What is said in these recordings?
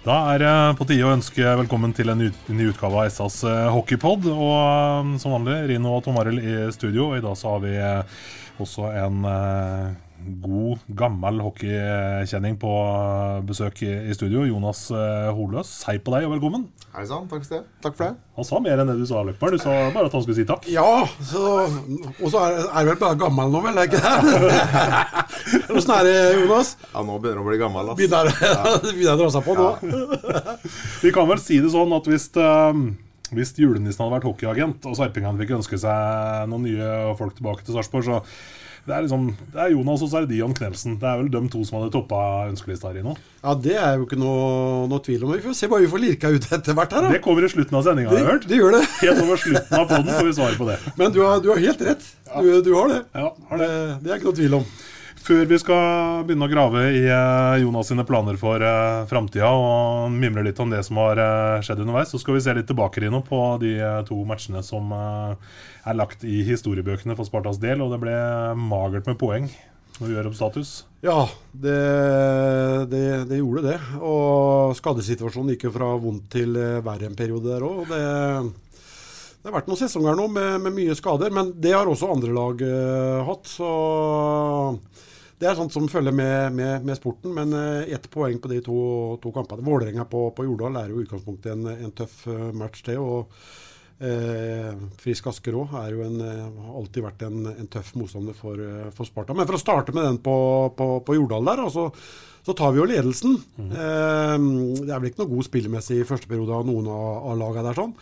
Da er det på tide å ønske velkommen til en ny utgave av SAS eh, hockeypod. Og eh, som vanlig, Rino og Tom Arild i studio. Og i dag så har vi eh, også en god, gammel hockeykjenning på besøk i, studio. Jonas eh, Holøs, hei på deg og velkommen. Hei sann, takk for det. Takk for det. Han sa mer enn det du sa, Løkberg. Du sa bare at han skulle si takk. Ja, og så er jeg vel bare gammel nå, vel? Er ikke det? Åssen er det, Jonas? Ja, nå begynner du å bli gammel. ass. Begynner begynner å dra seg på nå? Vi kan vel si det sånn at hvis, eh, hvis julenissen hadde vært hockeyagent, og sarpingene fikk ønske seg noen nye folk tilbake til Sarpsborg, så det er, liksom, det er Jonas og så er det Dion Knelsen. Det er vel de to som hadde toppa ønskelista her i nå. Ja, Det er jo ikke noe, noe tvil om. Vi får se hva vi får lirka ut etter hvert her, da. Det kommer i slutten av sendinga, har jeg hørt. det gjør det. Helt over slutten av podden får vi svar på det. Men du har, du har helt rett. Du, du har det. Ja, har det. Det, det er ikke noe tvil om. Før vi skal begynne å grave i eh, Jonas sine planer for uh, framtida og mimre litt om det som har eh, skjedd underveis, så skal vi se litt tilbake Rino, på de eh, to matchene som eh, er lagt i historiebøkene for Spartas del. Og det ble magert med poeng når vi gjør opp status. Ja, det, det, det gjorde det. Og skadesituasjonen gikk jo fra vondt til eh, verre en periode der òg. Det har vært noen sesonger nå med, med mye skader, men det har også andre lag uh, hatt. Så det er sånt som følger med, med, med sporten. Men uh, ett poeng på de to, to kampene. Vålerenga på, på Jordal er jo i utgangspunktet en, en tøff eh, match, det. og Eh, Frisk Asker òg er jo en, eh, har alltid vært en, en tøff motstander for, eh, for Sparta. Men for å starte med den på, på, på Jordal der, altså, så tar vi jo ledelsen. Eh, det er vel ikke noe god spillemessig i første periode av noen av, av lagene der. sånn.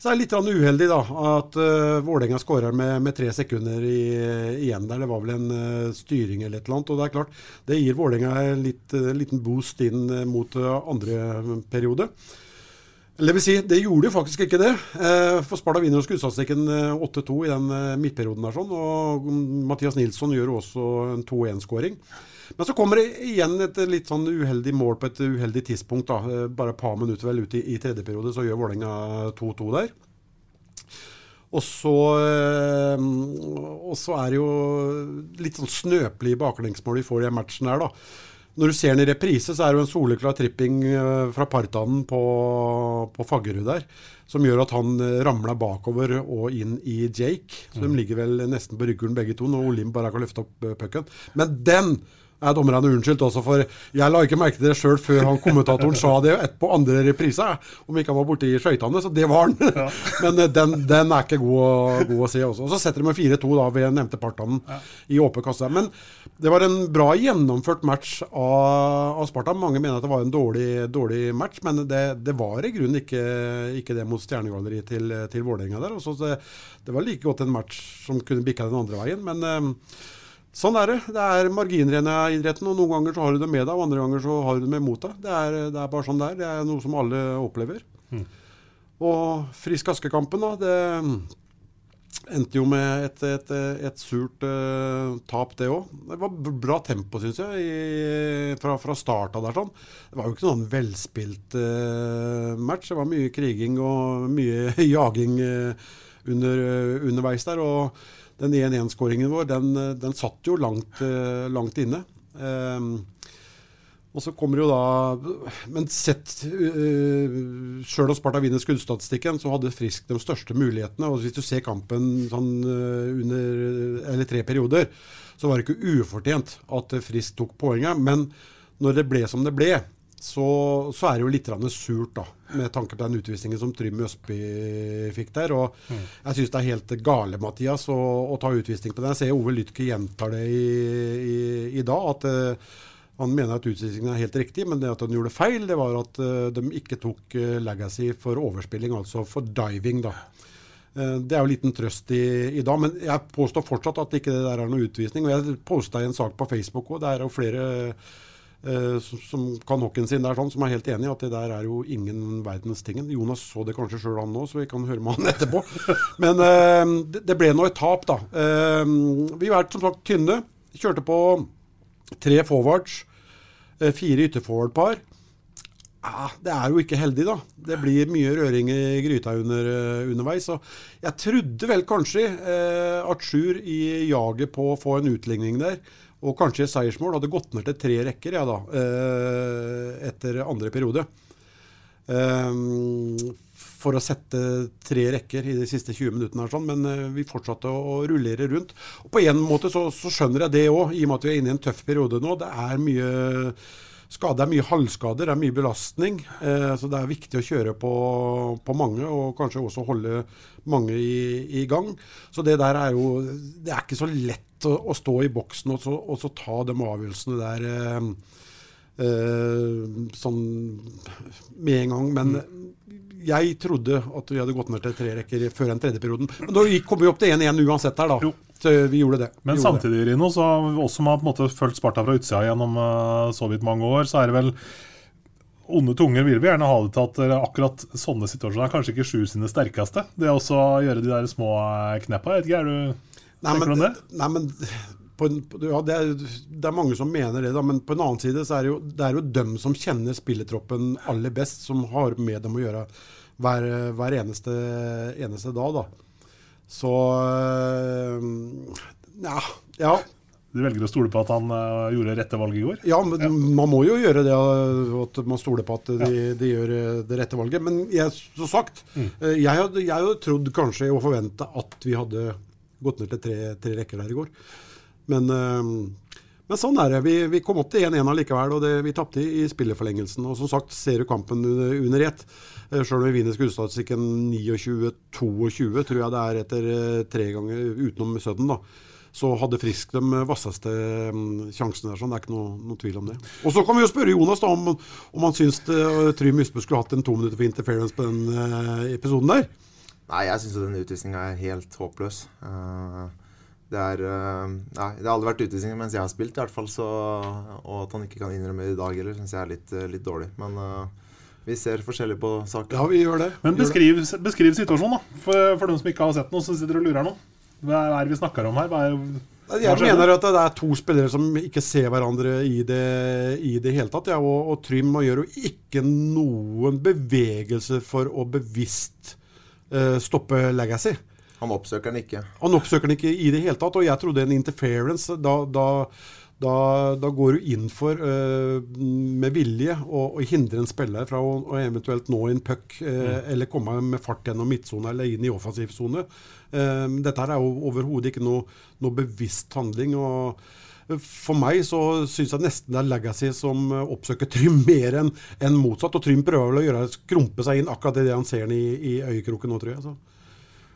Så er det litt uheldig da, at uh, Vålerenga skårer med, med tre sekunder i, igjen der. Det var vel en uh, styring eller et eller annet. Og det er klart, det gir Vålerenga en uh, liten boost inn mot andre periode. Eller vil si, det gjorde jo faktisk ikke det. For Sparta vinner jo skuddstatistikken eh, 8-2 i den midtperioden der sånn. Og mm, Mathias Nilsson gjør også en 2-1-skåring. Men så kommer det igjen et litt sånn uheldig mål på et uheldig tidspunkt. da, eh, Bare et par minutter vel ut i, i tredje periode, så gjør Vålerenga 2-2 der. Og så, eh, og så er det jo litt sånn snøpelig baklengsmål vi får i den matchen her, da. Når du ser den i reprise, så er det jo en soleklar tripping eh, fra Partanen på, på Faggerud der, som gjør at han ramler bakover og inn i Jake. Så de ligger vel nesten på ryggen begge to, når Olim bare kan løfte opp pucken. Men den er dommerne unnskyldt også, for jeg la ikke merke til det sjøl før han kommentatoren sa det et på andre reprise, om ikke han var borti skøytene, så det var han. Men eh, den, den er ikke god, god å se også. Og så setter de med 4-2 da ved nevnte Partanen i åpen kasse. Men det var en bra gjennomført match av, av Sparta. Mange mener at det var en dårlig, dårlig match, men det, det var i grunnen ikke, ikke det mot stjernegalleriet til, til Vålerenga der. Og så det, det var like godt en match som kunne bikka den andre veien. men eh, Sånn er det. Det er marginer i idretten. og Noen ganger så har du det med deg, og andre ganger så har du det med mot deg. Det er, det er bare sånn det er. Det er noe som alle opplever. Og Frisk Aske-kampen, da. Det, endte jo med et, et, et surt uh, tap, det òg. Det var bra tempo, syns jeg, i, fra, fra starta der. sånn. Det var jo ikke noen velspilt uh, match. Det var mye kriging og mye jaging uh, under, underveis der. Og den 1-1-skåringen vår, den, den, satt jo langt, langt inne. Um, og så kommer jo da Men sett uh, Sjøl om Sparta vinner skuddstatistikken, så hadde Frisk de største mulighetene. Og hvis du ser kampen sånn under eller tre perioder, så var det ikke ufortjent at Frisk tok poenget. Men når det ble som det ble, så, så er det jo litt surt, da, med tanke på den utvisningen som Trym Østby fikk der. og mm. Jeg syns det er helt gale, Mathias, å, å ta utvisning på den. Jeg ser Ove Lytke gjentar det i, i, i dag. at uh, han mener at utvisningen er helt riktig, men det at han gjorde feil, det var at uh, de ikke tok uh, legacy for overspilling, altså for diving. da. Det er jo en liten trøst i, i, dag, men jeg påstår fortsatt at ikke det der er noe utvisning. og Jeg posta en sak på Facebook, òg. det er jo flere som, som, kan hockeyen sin der, sånn, som er helt enig i at det der er jo ingen verdens tingen. Jonas så det kanskje sjøl han nå, så vi kan høre med han etterpå. Men det, det, ble nå et tap, da. vi har vært som sagt tynne. Kjørte på tre forwards. Eh, fire ytterforward-par. Ah, det er jo ikke heldig, da. Det blir mye røring i gryta under, underveis. Jeg trodde vel kanskje eh, at Sjur i jaget på å få en utligning der, og kanskje seiersmål, hadde gått ned til tre rekker ja, da, uh, etter andre periode. for å sette tre rekker i de siste 20 minuttene. sånn, Men vi fortsatte å rullere rundt. Og På en måte så, så skjønner jeg det òg, i og med at vi er inne i en tøff periode nå. Det er mye skade, er mye halvskader, det er mye belastning. Eh, så det er viktig å kjøre på, på mange, og kanskje også holde mange i, i, gang. Så det der er jo Det er ikke så lett å, å stå i boksen og så, og så ta de avgjørelsene der eh, eh, sånn med en gang. Men jeg trodde at vi hadde gått ned til tre rekker før den tredje perioden. Men da kom vi opp til 1-1 uansett her, da. Jo. Så vi gjorde det. Men gjorde samtidig, Rino, så oss som har på en måte fulgt Sparta fra utsida gjennom uh, så vidt mange år, så er det vel Onde tunger vil vi gjerne ha det til at eh, akkurat sånne situasjoner er kanskje ikke sju sine sterkeste. Det å gjøre de der små eh, kneppa. Vet ikke, er du nei, men, om det? Nei, men en, ja, det, er, det, er, mange som mener det, da, men på en annen side så er det jo, det er jo dem som kjenner spillertroppen aller best, som har med dem å gjøre hver, hver eneste, eneste dag. da. Så eh, ja, ja. Du velger å stole på at han uh, gjorde rette valget i går? Ja, men ja. man må jo gjøre det. At man stoler på at de, ja. de gjør eh, det rette valget. Men jeg, så sagt, mm. jeg, hadde, jeg, hadde, trodd kanskje og forventa at vi hadde gått ned til tre, tre rekker der i går. Men, uh, men sånn er det. Vi, vi kom opp til 1-1 allikevel, og det, vi tapte i, i spilleforlengelsen. Og som sagt, ser du kampen under, under ett. Eh, Sjøl om vi vinner skuddstatistikken 29-22, tror jeg det er etter eh, tre ganger utenom Sudden, da. Så hadde Frisk de vasseste mm, sjansene der. sånn, Det er ikke noe, noe, tvil om det. Og Så kan vi jo spørre Jonas da om, om han syns Trym Ysbø skulle hatt en to minutter for interference på den episoden der. Nei, jeg syns den utvisninga er helt håpløs. Uh, det, er, nei, det har aldri vært utvisninger mens jeg har spilt, i hvert fall. Så, og at han ikke kan innrømme det i dag heller, syns jeg er litt, litt dårlig. Men vi ser forskjellig på saken. Ja, vi gjør det. Men beskriv, beskriv situasjonen, da. For, for dem som ikke har sett noe, som sitter og lurer nå. Hva er det vi snakker om her? Hva er, jeg mener at det er to spillere som ikke ser hverandre i det, i det hele tatt. Ja, og, og Trym gjør jo ikke noen bevegelse for å bevisst uh, stoppe legacy. Han oppsøker den ikke. Han oppsøker den ikke i det hele tatt. Og jeg trodde en interference da, da da, da, går du inn for, uh, med vilje, å, å, hindre en spiller fra å, å eventuelt nå en puck uh, mm. eller komme med fart gjennom midtsone eller inn i offensiv sone. Uh, dette er jo overhodet ikke noe, noe, bevisst handling. og for meg så syns jeg nesten det er Legacy som oppsøker Trym mer enn en motsatt. Og Trym prøver vel å gjøre skrumpe seg inn akkurat det han ser i, i øyekroken nå, tror jeg. Så.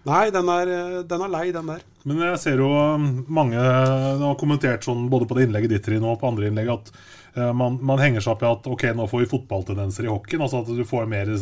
Nei, den er, den er, lei, den der. Men jeg ser jo um, mange har kommentert sånn både på det innlegget ditt og på andre innlegg at uh, man, man, henger seg opp i at ok, nå får vi fotballtendenser i hockeyen. Altså at du får mer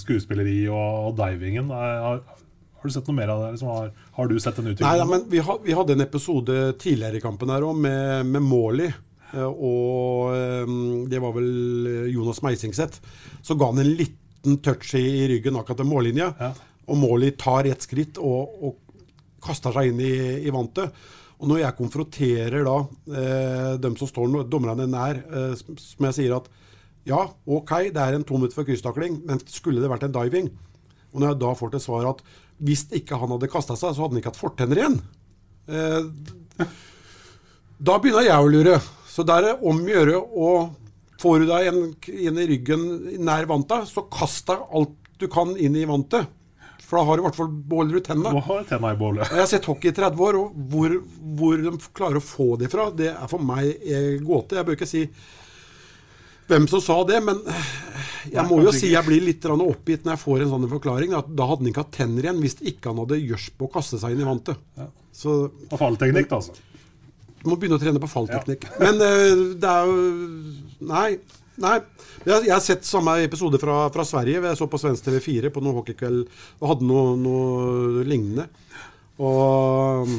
skuespilleri og, og divingen. Har, har, du sett noe mer av det? Liksom, har, har, du sett den utviklingen? Nei, men vi, ha, vi, hadde en episode tidligere i kampen her òg med, med Morley. Og det var vel Jonas Meisingseth. Så ga han en liten touch i, i ryggen akkurat til mållinja. Ja og Morley tar ett skritt og, og, kaster seg inn i, i vantet. Og når jeg konfronterer da eh, dem som står dommerne nær, eh, som jeg sier at ja, OK, det er en to minutter for krysstakling, men skulle det vært en diving? Og når jeg da får til svar at hvis ikke han hadde kasta seg, så hadde han ikke hatt fortenner igjen. Eh, da begynner jeg å lure. Så da er om å gjøre å Får du deg en, inn i ryggen nær vantet, så kast deg alt du kan inn i vantet. For da har du i hvert fall du tenna. Jeg har sett hockey i 30 år, og hvor, hvor de klarer å få det fra, det er for meg en gåte. Jeg bør ikke si hvem som sa det, men jeg må jo si jeg blir litt oppgitt når jeg får en sånn forklaring. At da hadde han ikke hatt tenner igjen hvis ikke han hadde gjørs på å kaste seg inn i vantet. Så Og fallteknikk, da, altså. du må begynne å trene på fallteknikk. Men eh, det er jo Nei. Nei. Jeg, har sett samme episode fra, fra Sverige. Jeg så på svensk TV4 på noen hockeykveld og hadde noe, noe lignende. Og um,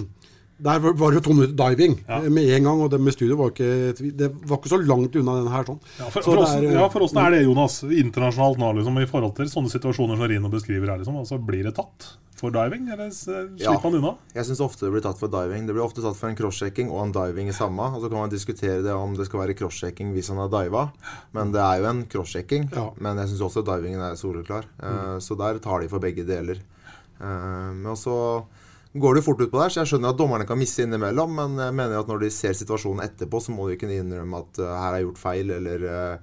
der var det jo to minutter diving ja. med en gang. Og det med studio var ikke, det var ikke så langt unna denne her. sånn. Ja, for, Så for, det oss, ja, for oss er det, Jonas, internasjonalt nå, liksom, i forhold til sånne situasjoner som Rino beskriver her? Liksom, altså, blir det tatt for diving, eller slipper Ja. han unna? Jeg syns ofte det blir tatt for diving. Det blir ofte tatt for en crosschecking og en diving i samme. Og så kan man diskutere det om det skal være crosschecking hvis han har diva. Men det er jo en crosschecking. Ja. Men jeg syns også divingen er soleklar. Eh, Så der tar de for begge deler. Eh, Men så går det fort ut på der, så jeg skjønner at dommerne kan misse innimellom. Men jeg mener at når de ser situasjonen etterpå, så må de kunne innrømme at eh, her er gjort feil, eller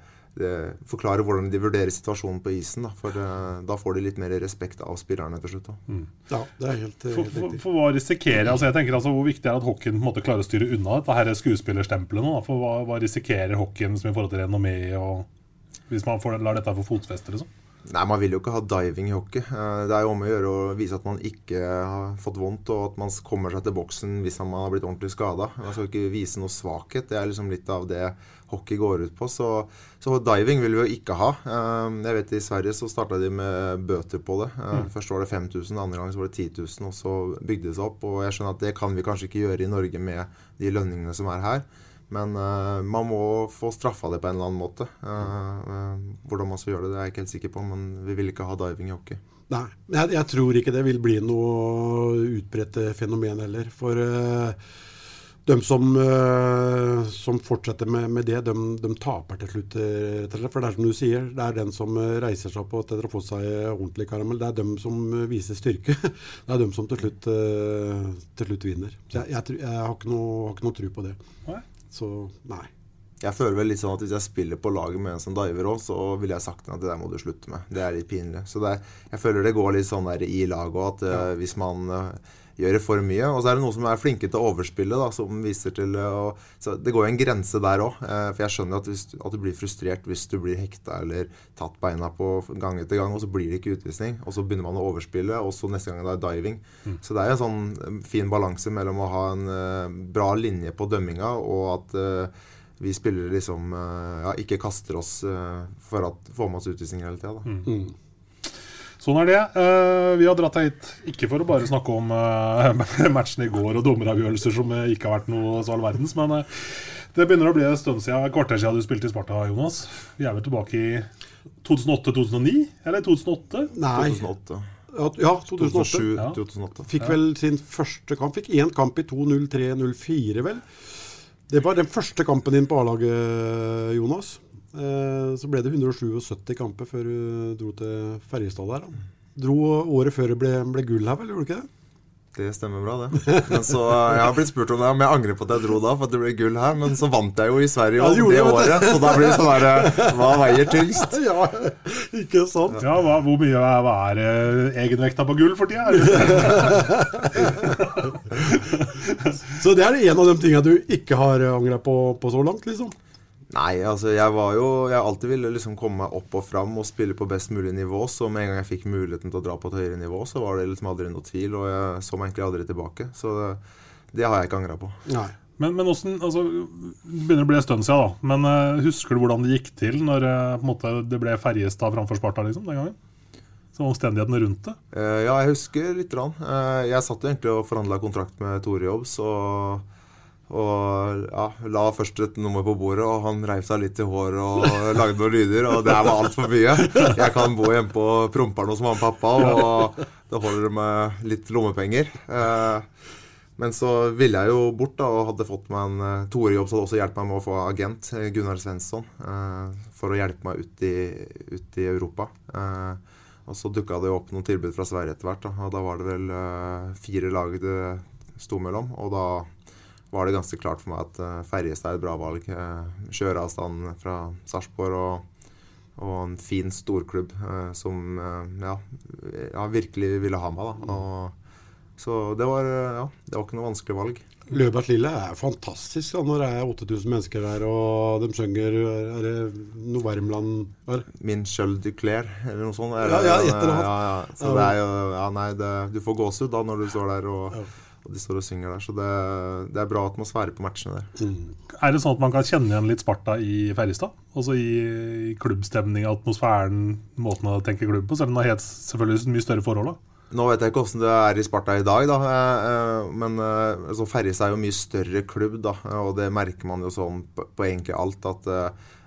forklare hvordan de vurderer situasjonen på isen. Da, for eh, da får de litt mer respekt av spillerne til slutt. Da. ja, det er helt, For, helt for, for, for hva risikerer altså jeg tenker altså Hvor viktig er det at hockeyen på en måte klarer å styre unna dette her skuespillerstempelet nå? da? For hva, hva risikerer hockeyen som i forhold til renommé og hvis man får, lar dette få fotfeste, liksom? Nei, Man vil jo ikke ha diving i hockey. Eh, Det er jo om å gjøre å vise at man ikke har fått vondt, og at man kommer seg til boksen hvis man har blitt ordentlig skada. Man skal ikke vise noe svakhet. Det er liksom litt av det hockey går ut på. Så, så diving vil vi jo ikke ha. Eh, Jeg vet I Sverige så starta de med bøter på det. Eh, Først var det 5000, andre gang så var det 10 000, og så bygde det seg opp. Og jeg skjønner at det kan vi kanskje ikke gjøre i Norge med de lønningene som er her. Men uh, man må få straffa det på en eller annen måte. Uh, uh, hvordan man skal gjøre det, det er jeg ikke helt sikker på, men vi vil ikke ha diving i hockey. Nei, jeg, jeg tror ikke det vil bli noe utbredt fenomen heller. For de som, som fortsetter med, med det, de, de taper til slutt. rett og slett. For det er som du sier, det er den som reiser seg opp og etter å få fått seg ordentlig karamell. Det er dem som viser styrke. Det er dem som til slutt, til slutt vinner. Så jeg, jeg, jeg har ikke noe, har ikke noe tro på det. Nei. Så nei. Jeg føler vel litt sånn at Hvis jeg spiller på laget med en som diver òg, så ville jeg sagt at det der må du slutte med. Det er litt pinlig. Så er, jeg føler det går litt sånn der i laget òg, at eh, hvis man eh, gjør det for mye Og så er det noen som er flinke til å overspille, da, som viser til eh, og, så Det går jo en grense der òg. for jeg skjønner at, hvis, at du blir frustrert hvis du blir hekta eller tatt beina på gang etter gang, og så blir det ikke utvisning. Og så begynner man å overspille, og så neste gang det er diving. Så det er en sånn eh, fin balanse mellom å ha en eh, bra linje på dømminga, og at eh, vi spillere liksom eh, ja, ikke kaster oss eh, for å få med oss utvisning hele tida. Mm. Sånn er det. Eh, vi har dratt deg hit ikke for å bare snakke om eh, matchen i går og dommeravgjørelser som eh, ikke har vært noe så all verdens, men det begynner å bli en stund siden, et kvarter siden du spilte i Sparta, Jonas. Vi er vel tilbake i 2008-2009? Eller 2008? Nei. 2008. Ja, 2007, Ja. 2008. Fikk vel sin første kamp. Fikk én kamp i 2-0-3-0-4, vel. Det var den første kampen din på A-laget, Jonas. Eh, så ble det 177 kamper før du dro til Ferjestad der. Dro året før det ble, ble gull her, vel? Gjorde du ikke det? Det stemmer bra, det. Men så, eh, Jeg har blitt spurt om det, om jeg angrer på at jeg dro da, for at det ble gull her. Men så vant jeg jo i Sverige Ja, det det, året, så da blir det sånn herre Hva veier tyngst? Ja, ikke sant? Ja, hva, Hvor mye er, hva er eh, egenvekta på gull for tida? Så det er en av de tinga du ikke har angra på, på så langt, liksom? Nei, altså jeg var jo Jeg alltid ville liksom komme meg opp og fram og spille på best mulig nivå. Så med en gang jeg fikk muligheten til å dra på et høyere nivå, så var det liksom aldri noe tvil. Og jeg så meg egentlig aldri tilbake. Så det, det har jeg ikke angra på. Nei. Men, men hvordan, altså, Det begynner å bli en stund siden, da. Men uh, husker du hvordan det gikk til når uh, på en måte, det ble Ferjestad framfor Sparta liksom, den gangen? Så omstendighetene rundt det? Uh, ja, jeg husker litt. grann. Eh, jeg satt jo egentlig og forhandla kontrakt med Tore Jobbs, og og ja, la først et nummer på bordet, og han reiv seg litt i håret og lagde noen lyder. Og det var altfor mye. Jeg kan bo hjemme på Promper'n hos mamma og pappa, og det holder med litt lommepenger. Eh, men så ville jeg jo bort da, og hadde fått meg en uh, toårig jobb som hadde også hjulpet meg med å få agent, eh, Gunnar Svensson, for å hjelpe meg ut i, ut i Europa. Og så dukka det jo opp noen tilbud fra Sverige etter hvert. Og da var det vel fire lag det sto mellom. Og da var det ganske klart for meg at uh, Ferjestad er et bra valg. Uh, Kjøreavstand fra Sarpsborg og, og, en fin storklubb uh, som ja, ja, virkelig ville ha meg. da. Og, så det var, ja, det var ikke noe vanskelig valg. Løbert Lille er fantastisk da, når det er 8000 mennesker der og de synger Er det noe Värmland er? Min Kjøll Duclair, eller noe sånt. Ja, ja, et eller annet. Ja, ja. Så det er jo Ja, nei, det, du får gåsehud da når du står der og og de står og synger der. Så det, det er bra atmosfære på matchene der. Mm. Er det sånn at man kan kjenne igjen litt Sparta i Ferjestad? Altså i, i klubbstemninga, atmosfæren, måten å tenke klubb på? Selv om det er helt, selvfølgelig mye større forhold? da. Nå vet jeg ikke hvordan det er i Sparta i dag, da. Eh, eh, men eh, altså, Ferjestad er jo mye større klubb, da. Og det merker man jo sånn på, på egentlig alt. at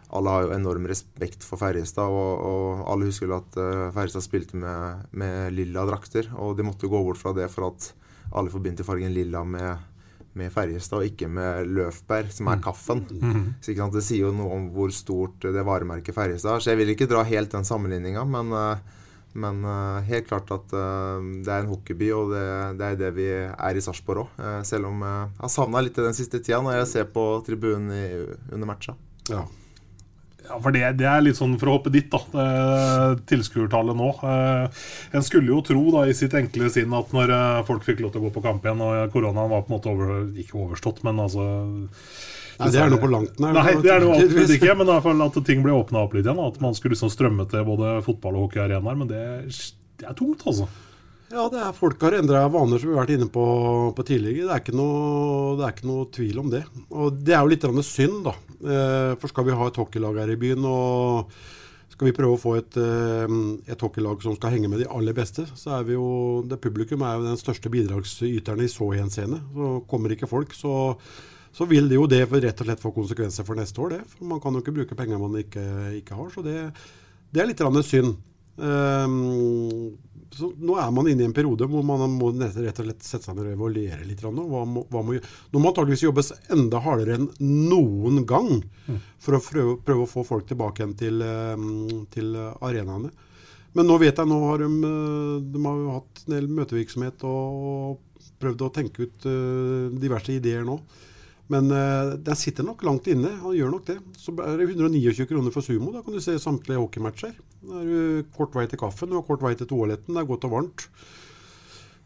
alle har jo enorm respekt for Ferjestad, og, og, alle husker at uh, Ferjestad spilte med, med, lilla drakter. Og de måtte jo gå bort fra det for at alle forbinder fargen lilla med, med Ferjestad, og ikke med Løfberg, som er mm. kaffen. Mm. Så Det sier jo noe om hvor stort det varemerket Ferjestad er. Så jeg vil ikke dra helt den sammenligninga, men, eh, men, eh, helt klart at eh, det er en hockeyby, og det, det er det vi er i Sarpsborg òg. Selv om jeg har savna litt den siste tida når jeg ser på tribunen under matcha. Ja. Ja, for det, det, er litt sånn for å hoppe dit, da. Eh, tilskuertallet nå. Eh, en skulle jo tro da i sitt enkle sinn at når eh, folk fikk lov til å gå på kamp igjen, og koronaen var på en måte over, ikke overstått, men altså Nei, Det er noe på langt nær. Nei, det er noe absolutt ikke, men i hvert fall at ting ble åpna opp litt igjen. At man skulle liksom strømme til både fotball- og hockeyarenaer. Men det, det er tungt, altså. Ja, det er folk har endra vaner, som vi har vært inne på, på tidligere. Det er, noe, det er ikke noe tvil om det. Og det er jo litt synd, da. Eh, for skal vi ha et hockeylag her i byen, og skal vi prøve å få et, eh, et hockeylag som skal henge med de aller beste, så er vi jo det Publikum er jo den største bidragsyterne i så henseende. Så kommer ikke folk, så, så vil det jo det rett og slett få konsekvenser for neste år, det. For man kan jo ikke bruke penger man ikke, ikke har. Så det, det er litt synd. Um, så nå er man inne i en periode hvor man må rett og slett sette seg ned og evaluere litt. Hva må, må, nå må antakeligvis jobbes enda hardere enn noen gang for å prøve, prøve, å få folk tilbake igjen til, eh, til arenaene. Men nå vet jeg, nå har de, eh, de har hatt en del møtevirksomhet og prøvd å tenke ut uh, diverse ideer nå. Men uh, den sitter nok langt inne. Han gjør nok det. Så er det 129 kroner for sumo. Da kan du se samtlige hockeymatcher. Da er du kort vei til kaffen, du har kort vei til toaletten, det er godt og varmt.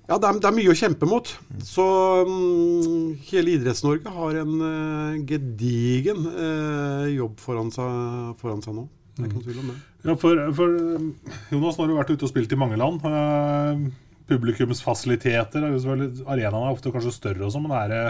Ja, det er, det er mye å kjempe mot. Så um, hele Idretts-Norge har en uh, gedigen uh, jobb foran seg, foran seg, nå. Det er ikke noe tvil om det. Ja, for, for Jonas, nå har du vært ute og spilt i mange land. Uh, publikumsfasiliteter Arenaene er ofte kanskje større, og sånn, men er det,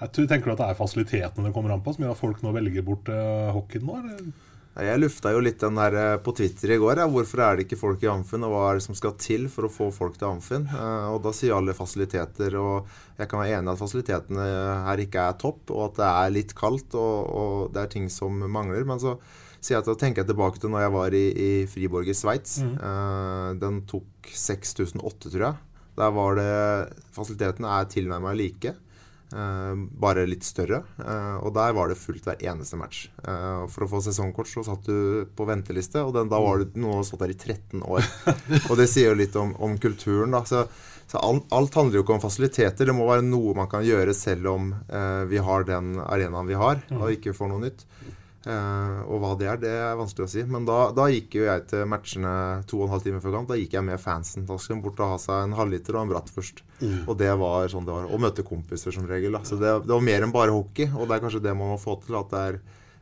jeg tenker du at det er fasilitetene det kommer an på, som gjør at folk nå velger bort uh, hockeyen nå? Eller? Jeg lufta jo litt den der eh, på Twitter i går. Ja. Hvorfor er det ikke folk i Amfinn, og hva er det som skal til for å få folk til Amfinn? Eh, og da sier alle fasiliteter, og jeg kan være enig i at fasilitetene her ikke er topp, og at det er litt kaldt, og, og det er ting som mangler. Men så sier jeg til, tenker jeg tilbake til når jeg var i, i Friborg i Sveits. Mm. Eh, den tok 6008, tror jeg. Der var det Fasilitetene er tilnærmet like. Uh, bare litt større. Uh, og der var det fullt hver eneste match. Uh, for å få sesongkort så satt du på venteliste, og den, da var det noe stått der i 13 år. og det sier jo litt om, om kulturen, da. Så, så alt, alt, handler jo ikke om fasiliteter. Det må være noe man kan gjøre selv om vi har den arenaen vi har, og ikke får noe nytt. Uh, og hva det er, det er vanskelig å si. Men da, da gikk jo jeg til matchene to og en halv time før kamp. Da gikk jeg med fansen. Da skulle de bort og ha seg en halvliter og en bratt først. Mm. Og det var sånn det var. Og møte kompiser som regel. Da. Så det, det, var mer enn bare hockey. Og det er kanskje det man må få til. At det er,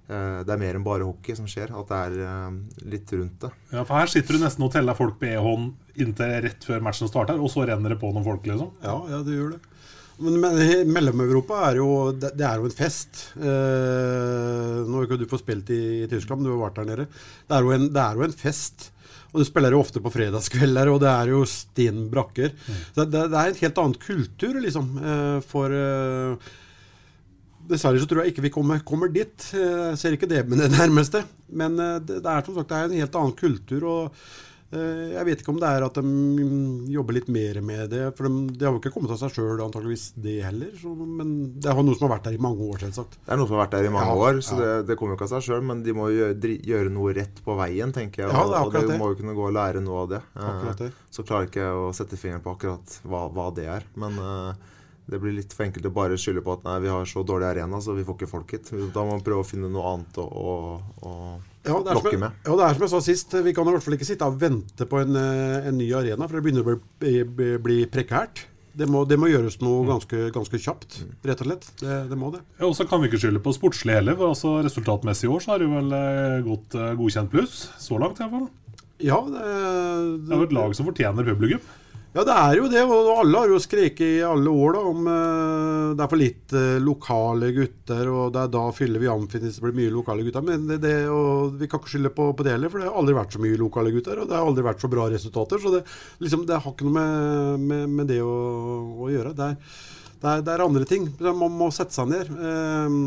uh, det er mer enn bare hockey som skjer. At det er uh, litt rundt det. Ja, for her sitter du nesten og teller folk på e-hånd inntil rett før matchen starter, og så renner det på noen folk, liksom. Ja, ja det gjør det. Men Mellom-Europa er jo det, er jo en fest. Eh, nå har ikke du fått spilt i, i, Tyskland, men du har vært der nede. Det er jo en, er jo en fest. Og du spiller jo ofte på fredagskvelder, og det er jo stinn brakker. Mm. Det, det, det, er en helt annen kultur, liksom. Eh, for eh, Dessverre så tror jeg ikke vi kommer, kommer dit. Jeg ser ikke det med det nærmeste. Men eh, det, det er som sagt det er en helt annen kultur. og eh, jeg vet ikke om det er at de mm, jobber litt mer med det. For de, det har jo ikke kommet av seg sjøl, antakeligvis det heller. Så, men det er noe som har vært der i mange år, selvsagt. Det er noe som har vært der i mange Ja, år, så ja. det, det kommer jo ikke av seg sjøl. Men de må jo gjøre, gjøre noe rett på veien, tenker jeg. Ja, det er og, de må jo kunne gå og lære noe av det. Eh, det. Så klarer ikke jeg å sette fingeren på akkurat hva, hva det er. Men eh, det blir litt for enkelt å bare skylde på at nei, vi har så dårlig arena, så vi får ikke folk hit. Da må man prøve å finne noe annet å Ja, det er, som ja, det er som jeg sa sist, vi kan i hvert fall ikke sitte og vente på en, eh, en ny arena, for det begynner å bli, bli, bli prekært. Det må, det må gjøres noe ganske, ganske kjapt, rett og slett. Det, det må det. Ja, og så kan vi ikke skylde på sportslig heller. for altså Resultatmessig i år så har det vel eh, gått eh, godkjent pluss. Så langt, iallfall. Ja, det, Det er jo et lag som fortjener publikum. Ja, det er jo det, og alle har jo skreket i alle år da, om uh, det er for litt uh, lokale gutter, og det er da fyller vi Amfin hvis det blir mye lokale gutter. Men det, det, vi kan ikke skylde på, på det heller, for det har aldri vært så mye lokale gutter, og det har aldri vært så bra resultater. Så det, liksom, det har ikke noe med, med, med det å, å gjøre. Det er, det, er, det er andre ting. Man må sette seg ned. Eh,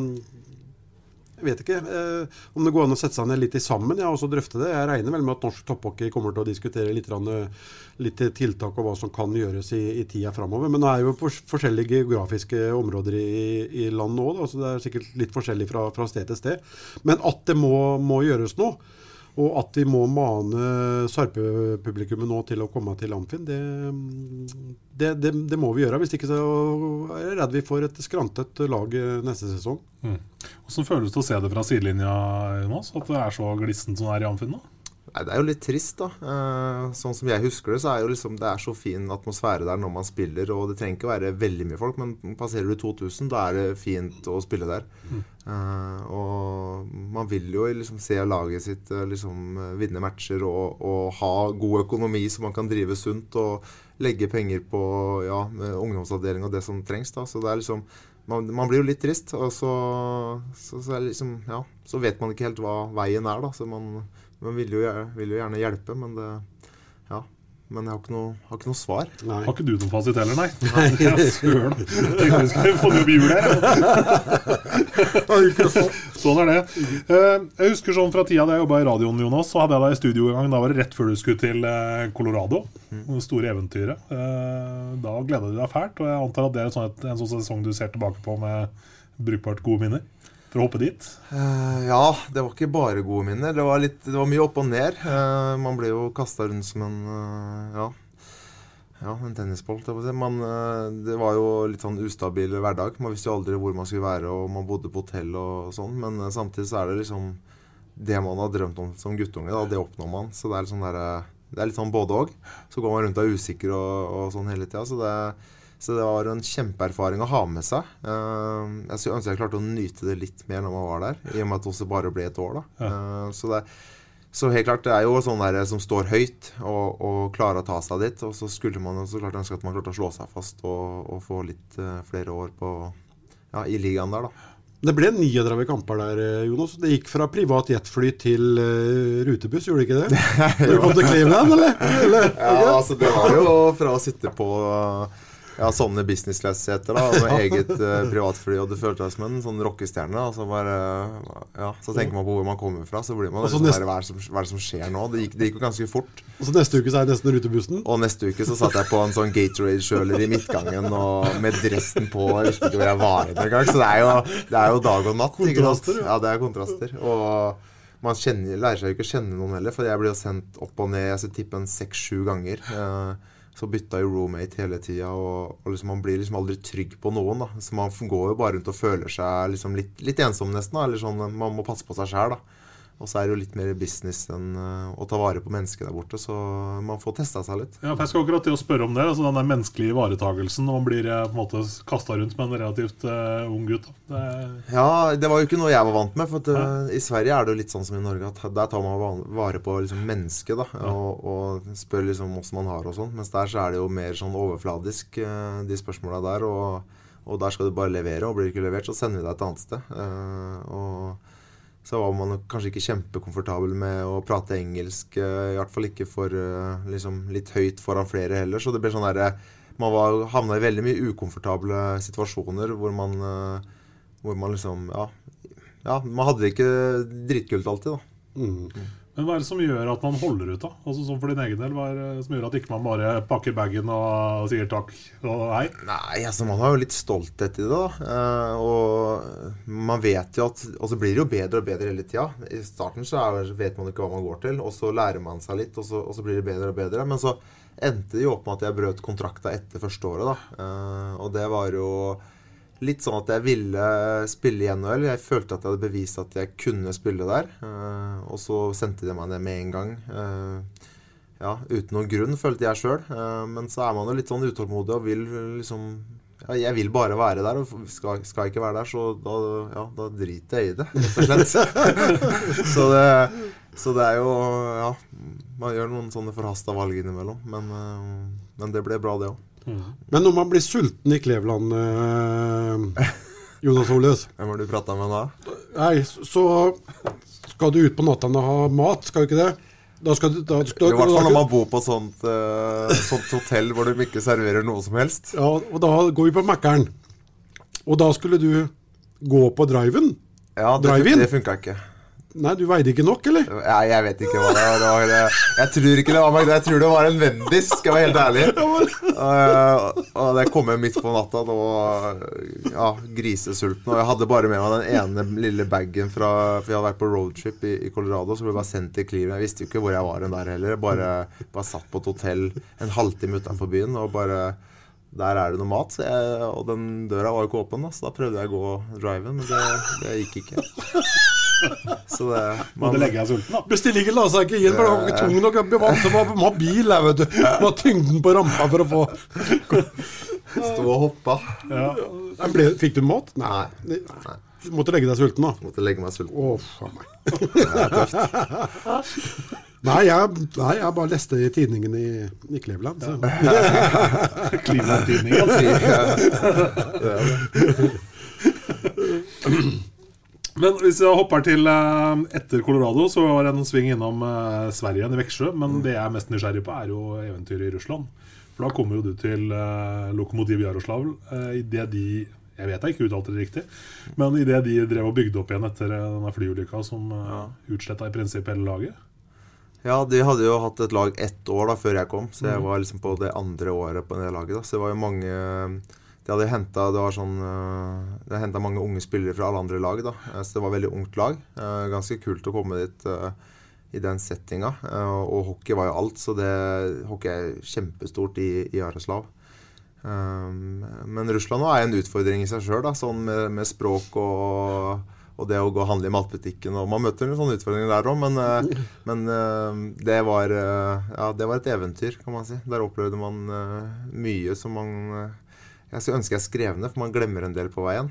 jeg vet ikke eh, om det går an å sette seg ned litt i sammen ja, og så drøfte det. Jeg regner vel med at norsk topphockey kommer til å diskutere litt, eh, litt tiltak og hva som kan gjøres i, i tida framover. Men det er jo fors- forskjellige geografiske områder i, i landet òg, så det er sikkert litt forskjellig fra, fra sted til sted. Men at det må, må gjøres noe, og at vi må mane Sarpe-publikummet nå til å komme til Amfin, det, det, det, det må vi gjøre. Hvis ikke så er jeg redd vi får et skrantet lag neste sesong. Mm. Hvordan føles det å se det fra sidelinja, Jonas? At det er så glissent som det er i Amfinn nå? Nei, Det er jo litt trist, da. Eh, sånn som jeg husker det, så er jo liksom det er så fin atmosfære der når man spiller. Og det trenger ikke være veldig mye folk, men passerer du 2000, da er det fint å spille der. Eh, og man vil jo liksom se laget sitt eh, liksom vinne matcher og, og ha god økonomi så man kan drive sunt og legge penger på ja, ungdomsavdeling og det som trengs. da, Så det er liksom man, man blir jo litt trist, og så, så, så, er liksom, ja, så vet man ikke helt hva veien er. da, så man, man vil, jo, vil jo gjerne hjelpe, men det Ja. Men jeg har ikke noe, har ikke noe svar. Har ikke du noen fasit heller, nei? nei. Søren. Tenkte vi skulle få jobb i jul her. sånn er det. Eh, Jeg husker sånn fra tida da jeg jobba i radioen, Jonas, så hadde jeg deg i studio en gang. Da var det rett før du skulle til eh, Colorado. Det store eventyret. Eh, Da gleda du deg fælt, og jeg antar at det er en sånn sesong du ser tilbake på med brukbart gode minner. For å hoppe dit. Uh, ja, det var ikke bare gode minner. Det var, litt, det var mye opp og ned. Uh, man ble jo kasta rundt som en uh, ja, ja, en tennisball. Man, det var jo litt sånn ustabil hverdag. Man visste jo aldri hvor man skulle være, og man bodde på hotell og sånn. Men samtidig så er det liksom det man har drømt om som guttunge, da, det oppnår man. Så det er litt sånn der, det er litt sånn både òg. Så går man rundt og er usikker og, og sånn hele tida. Så det så det var en kjempeerfaring å ha med seg. Eh, jeg skulle ønske jeg klarte å nyte det litt mer når man var der, i og med at det også bare ble et år. da. Eh, så, det, så helt klart, det er jo sånn der som står høyt og, og klarer å ta seg dit. Og så skulle man så klart ønske at man klarte å slå seg fast og, og få litt eh, flere år på, ja, i ligaen der, da. Det ble 39 kamper der, eh, Jonas. Det gikk fra privat jetfly til uh, rutebuss, gjorde det ikke det? Når du kom til Cleveland, eller? eller? Ja, altså det var jo fra å sitte på ja, sånne business class-seter da, med eget uh, privatfly, og du følte deg som en sånn rockestjerne. Så, bare, ja, så tenker man på hvor man kommer fra, så blir man liksom neste- hva, er som, hva er det som skjer nå? Det gikk, det gikk jo ganske fort. Og så neste uke så er jeg nesten rutebussen. Og neste uke så satt jeg på en sånn Gatorade-kjøler i midtgangen og med dressen på. Jeg visste ikke hvor jeg var engang. Så det er, jo, det er jo dag og natt. Kontraster, ja. Det er kontraster. Og man kjenner, lærer seg jo ikke å kjenne noen heller, for jeg blir jo sendt opp og ned. Jeg tipper tippe en seks-sju ganger. Eh, Så bytta jo roommate hele tida, og, og liksom man blir liksom aldri trygg på noen. da Så man går jo bare rundt og føler seg liksom litt, litt ensom, nesten. da Eller sånn, Man må passe på seg sjæl, da. Og så er det jo litt mer business enn eh, å ta vare på mennesker der borte, så man får testa seg litt. Ja, for Jeg skal akkurat til å spørre om det. altså Den der menneskelige ivaretagelsen når man blir eh, på en måte kasta rundt med en relativt uh, ung gutt. Det, Ja, det var jo ikke noe jeg var vant med. For at, uh, I Sverige er det jo litt sånn som i Norge, at der tar man vare på liksom mennesket. da, og, og spør liksom hvordan man har og sånn. Mens der så er det jo mer sånn overfladisk, uh, de spørsmåla der. Og, og der skal du bare levere, og blir du ikke levert, så sender vi deg et annet sted. Og så var man kanskje ikke kjempekomfortabel med å prate engelsk. uh, I hvert fall ikke for uh, liksom litt høyt foran flere heller. Så det ble sånn derre Man var, havna i veldig mye ukomfortable situasjoner hvor man hvor man liksom Ja, ja man hadde det ikke dritkult alltid, da. Mm. Men hva er det som gjør at man holder ut, da? Altså Som for din egen del, hva er det som gjør at ikke man bare pakker bagen og sier takk og hei? Nei, altså man har jo litt stolthet i det, da. Eh, og man vet jo at Og så blir det jo bedre og bedre hele tida. I starten så vet man ikke hva man går til, og så lærer man seg litt, og så, og så blir det bedre og bedre. Men så endte det jo opp med at jeg brøt kontrakta etter første året, da. Eh, og det var jo litt sånn at jeg ville spille i NHL. Jeg følte at jeg hadde bevist at jeg kunne spille der. Uh, og så sendte de meg ned med en gang. Uh, ja, uten noen grunn, følte jeg sjøl. Uh, men så er man jo litt sånn utålmodig og vil liksom ja, Jeg vil bare være der, og skal, skal ikke være der, så da, ja, da driter jeg i det, rett og slett. så, det, så det er jo Ja, man gjør noen sånne forhasta valg innimellom. Men, men det ble bra, det òg. Men når man blir sulten i Kleveland, eh, Jonas Oløs Hvem har du prata med da? Nei, så skal du ut på natta og ha mat, skal du ikke det? Da skal du, da, I hvert fall når man bor på sånt, uh, sånt hotell hvor de ikke serverer noe som helst. Ja, og da går vi på Mækkern. Og da skulle du gå på driven. Ja, det, drive det funka ikke. Nei, du veide ikke nok, eller? Ja, jeg vet ikke hva det var. Jeg tror ikke det var meg. Jeg tror det var en Vendis, skal jeg være helt ærlig. Og, og det kom jeg midt på natta, da ja, grisesulten. Og jeg hadde bare med meg den ene lille bagen fra For jeg hadde vært på roadtrip i, i Colorado, så ble jeg bare sendt til Cleveland. Jeg visste jo ikke hvor jeg var den der heller. Bare, bare satt på et hotell en halvtime utenfor byen og bare der er det noe mat, jeg, og den døra var jo ikke åpen, da, så da prøvde jeg å gå driven, men det, det gikk ikke. Så det man, Måtte legge deg sulten, da. Bestillingen la seg ikke inn, for den var ikke tung nok. Vi vant til å ha bil, jeg, vet du. Må ha tyngden på rampa for å få Stå og hoppa. Ja. Ble, fikk du mat? Nei. Nei. Du måtte legge deg sulten, da? Måtte legge meg sulten. Å, faen meg. Det er tøft. Nei jeg, nei, jeg bare leste i tidningen i, i Cleveland. Cleveland-tidningen. Men hvis jeg hopper til uh, etter Colorado, så var det en sving innom uh, Sverige igjen, i Veksjø. Men det jeg er mest nysgjerrig på, er jo eventyret i Russland. For da kommer jo du til uh, Lokomotiv Jaroslav idet de Jeg vet jeg ikke uttalte det riktig, men idet de drev og bygde opp igjen etter denne flyulykka som ja. utsletta i prinsippet hele laget. Ja, de hadde jo hatt et lag ett år da før jeg kom, så jeg mm. var liksom på det andre året på det laget. da, Så det var jo mange De hadde henta sånn eh, mange unge spillere fra alle andre lag, da. Eh, så det var et veldig ungt lag. Eh, ganske kult å komme dit i den settinga. Og hockey var jo alt, så det hockey er kjempestort i, i Jaroslav. Men Russland er en utfordring i seg sjøl, sånn med, med språk og og det å gå og handle i matbutikken. og Man møter en sånn utfordring der òg, men, men det, var, ja, det var et eventyr, kan man si. Der opplevde man mye som man Jeg skulle ønske jeg skrev ned, for man glemmer en del på veien.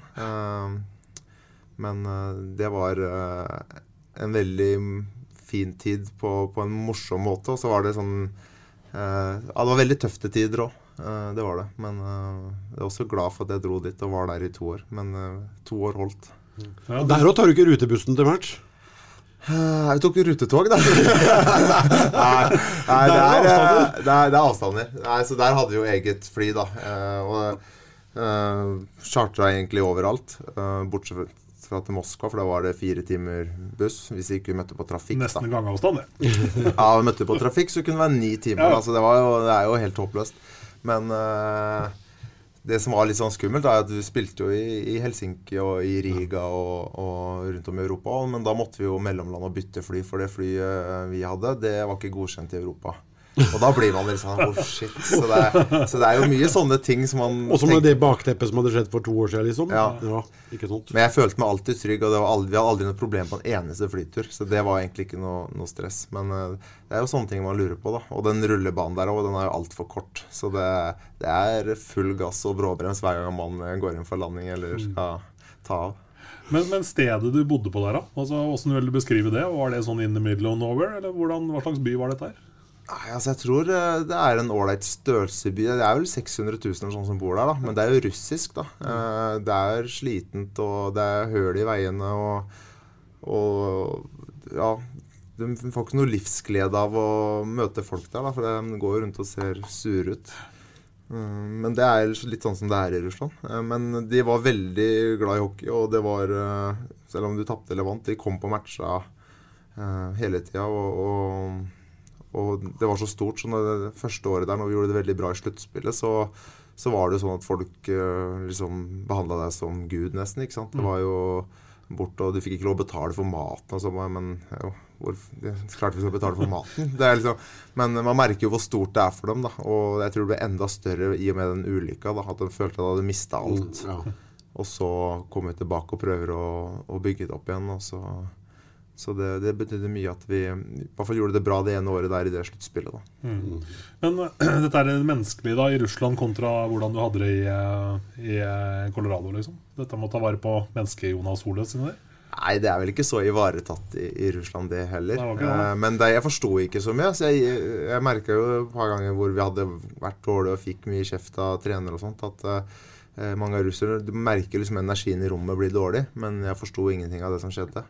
Men det var en veldig fin tid på, på en morsom måte. Og så var det sånn Ja, det var veldig tøfte tider òg. Det var det. Men jeg er også glad for at jeg dro dit og var der i to år. Men to år holdt. Ja, Der òg tar du ikke rutebussen til match? Eh, vi tok rutetog, da. nei, nei, det, er, det, er, det er avstander. Nei, så der hadde vi jo eget fly, da. Eh, og uh, chartra egentlig overalt. Uh, bortsett fra til Moskva, for da var det fire timer buss. Hvis vi ikke møtte på trafikk. Nesten gangavstand, det. ja, vi møtte på trafikk, så kunne det være ni timer. Ja. Altså, det, jo, det, er jo helt håpløst. Men uh, det som var litt sånn skummelt, er at du spilte jo i, i Helsinki og i Riga og, og, rundt om i Europa. Men da måtte vi jo mellomlande og bytte fly, for det flyet vi hadde, det var ikke godkjent i Europa. Og da blir man litt sånn oh shit. Så det, er, så det er jo mye sånne ting som man Også med det bakteppet som hadde skjedd for to år siden, liksom. Ja. ja ikke sant. Men jeg følte meg alltid trygg, og aldri, vi hadde aldri noe problem på en eneste flytur. Så det var egentlig ikke noe, noe stress. Men uh, det er jo sånne ting man lurer på, da. Og den rullebanen der òg, den er jo altfor kort. Så det, det, er full gass og bråbrems hver gang man går inn for landing eller mm. skal ta av. Men, men, stedet du bodde på der, da? Altså, hvordan vil du beskrive det? Var det sånn in the middle of nowhere? Eller hvordan, hva slags by var dette her? Nei, altså Jeg tror eh, det er en ålreit størrelseby. Det er vel 600 000 eller sånn som bor der, da. Men det er jo russisk, da. Mm. Det er slitent, og det er høl i veiene, og, og ja Du får ikke noe livsglede av å møte folk der, da, for de går rundt og ser sure ut. Mm, Men det er litt sånn som det er i Russland. Eh, Men de var veldig glad i hockey, og det var eh, Selv om du tapte eller vant, de kom på matcha eh, hele tida. Og, og, og det var så stort. Så når det første året der, når vi gjorde det veldig bra i sluttspillet, så, så var det jo sånn at folk eh, liksom behandla deg som gud, nesten. ikke sant? Det var jo bort, og Du fikk ikke lov å betale for maten. og så, men jo, hvor, klart vi skal betale for maten. Det liksom, men man merker jo hvor stort det er for dem. da, Og jeg tror det ble enda større i og med den ulykka. da, At de følte at de hadde mista alt. Ja. Og så kommer vi tilbake og prøver å, å bygge det opp igjen. og så... Så det, det betydde mye at vi i hvert fall gjorde det bra det ene året der i det sluttspillet. Mm. Men eh, dette er det menneskelige da i Russland kontra hvordan du hadde det i, eh, i eh, Colorado. liksom. Dette med å ta vare på mennesket Jonas Hole sine der. Nei, det er vel ikke så ivaretatt i, i Russland, det heller. Det det. Eh, men det, jeg forsto ikke så mye. Så jeg, jeg merka jo et par ganger hvor vi hadde vært dårlige og fikk mye kjeft av trenere og sånt, at eh, mange av russerne Du merker liksom energien i rommet blir dårlig, men jeg forsto ingenting av det som skjedde.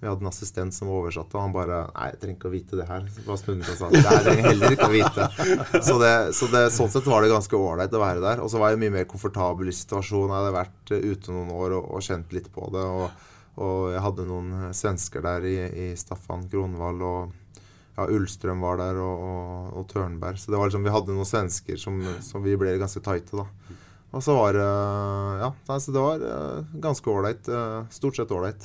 Vi hadde en assistent som oversatte, og han bare Nei, jeg trenger ikke å vite det her. Så bare snudde seg og sa Nei, jeg trenger heller ikke å vite. Så, det, så det, sånn sett var det ganske ålreit å være der. Og så var jeg mye mer komfortabel i situasjonen. Jeg hadde vært eh, ute noen år og, og kjent litt på det. Og, og jeg hadde noen svensker der i, i Staffan Kronvall og ja, Ullstrøm var der, og, og, og Tørnberg. Så det var liksom, vi hadde noen svensker som, som vi ble ganske tighte, da. Og så var det Ja, så det var eh, ganske ålreit. eh, Stort sett ålreit.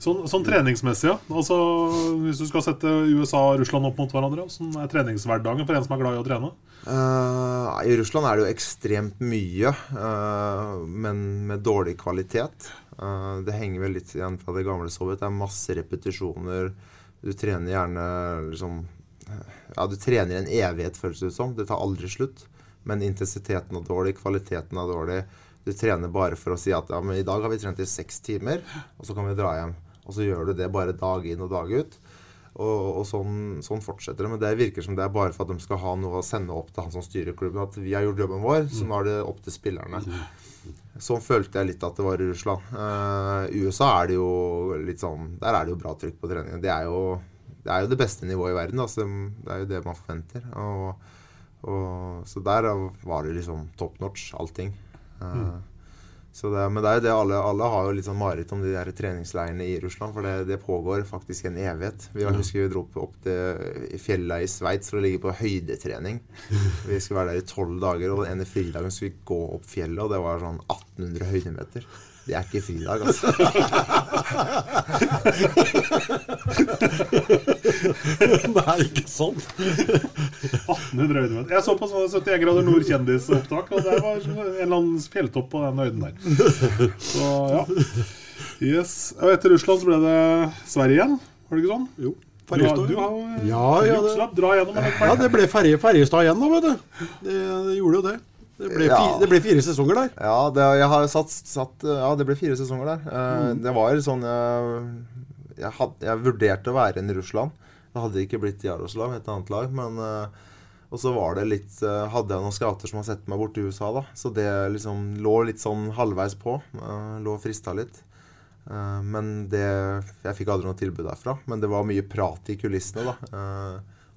Sånn, sånn treningsmessig, ja. Altså, hvis du skal sette USA og Russland opp mot hverandre, hvordan er treningshverdagen for en som er glad i å trene? Uh, I Russland er det jo ekstremt mye, uh, men med dårlig kvalitet. Uh, det henger vel litt igjen fra det gamle Sovjet. Det er masse repetisjoner. Du trener gjerne liksom Ja, du trener en evighet, føles det ut som. Det tar aldri slutt. Men intensiteten er dårlig, kvaliteten er dårlig. Du trener bare for å si at ja, men i dag har vi trent i seks timer, og så kan vi dra hjem. Og så gjør du det bare dag inn og dag ut. Og, og sånn, sånn fortsetter det. Men det virker som det er bare for at de skal ha noe å sende opp til han som styrer klubben. At vi har gjort jobben vår, så nå er det opp til spillerne. Sånn følte jeg litt at det var i Russland. Uh, I USA er det jo litt sånn Der er det jo bra trykk på treningen. Det er jo det, er jo det beste nivået i verden. Altså, det er jo det man forventer. Og, og, så der var det liksom top notch, allting. Uh, det, men det er jo det alle, alle har jo litt sånn mareritt om de der treningsleirene i Russland. For det, det pågår faktisk en evighet. Vi ja. husker vi dro opp, til i fjella i Sveits for å ligge på høydetrening. Vi skulle være der i tolv dager, og den ene fridagen skulle vi gå opp fjellet, og det var sånn 1800 høydemeter. Det er ikke fridag, altså. Nei, ikke sant? 1800 høydemeter. Jeg så på sånn 71 grader nord kjendisopptak, og der var en eller annen fjelltopp på den høyden der. Så ja. Yes. Og etter Russland så ble det Sverige igjen, var det ikke sånn? Jo. Du har, du har Ja, ja, det- Dra gjennom Ja, det ble Ferje, Ferjestad igjen, da, vet du. Det, det gjorde jo det. Det ble, fi, Ja. det ble fire sesonger der. Ja, det, jeg har satt, satt Ja, det ble fire sesonger der. Eh, Det var sånn jeg, jeg, had, jeg vurderte å være en i Russland. Det hadde ikke blitt Jaroslav, et annet lag, men eh, Og så var det litt eh, Hadde jeg noen skater som har sett meg bort i USA, da. Så det liksom lå litt sånn halvveis på. eh, Lå og frista litt. Men det Jeg fikk aldri noe tilbud derfra. Men det var mye prat i kulissene, da.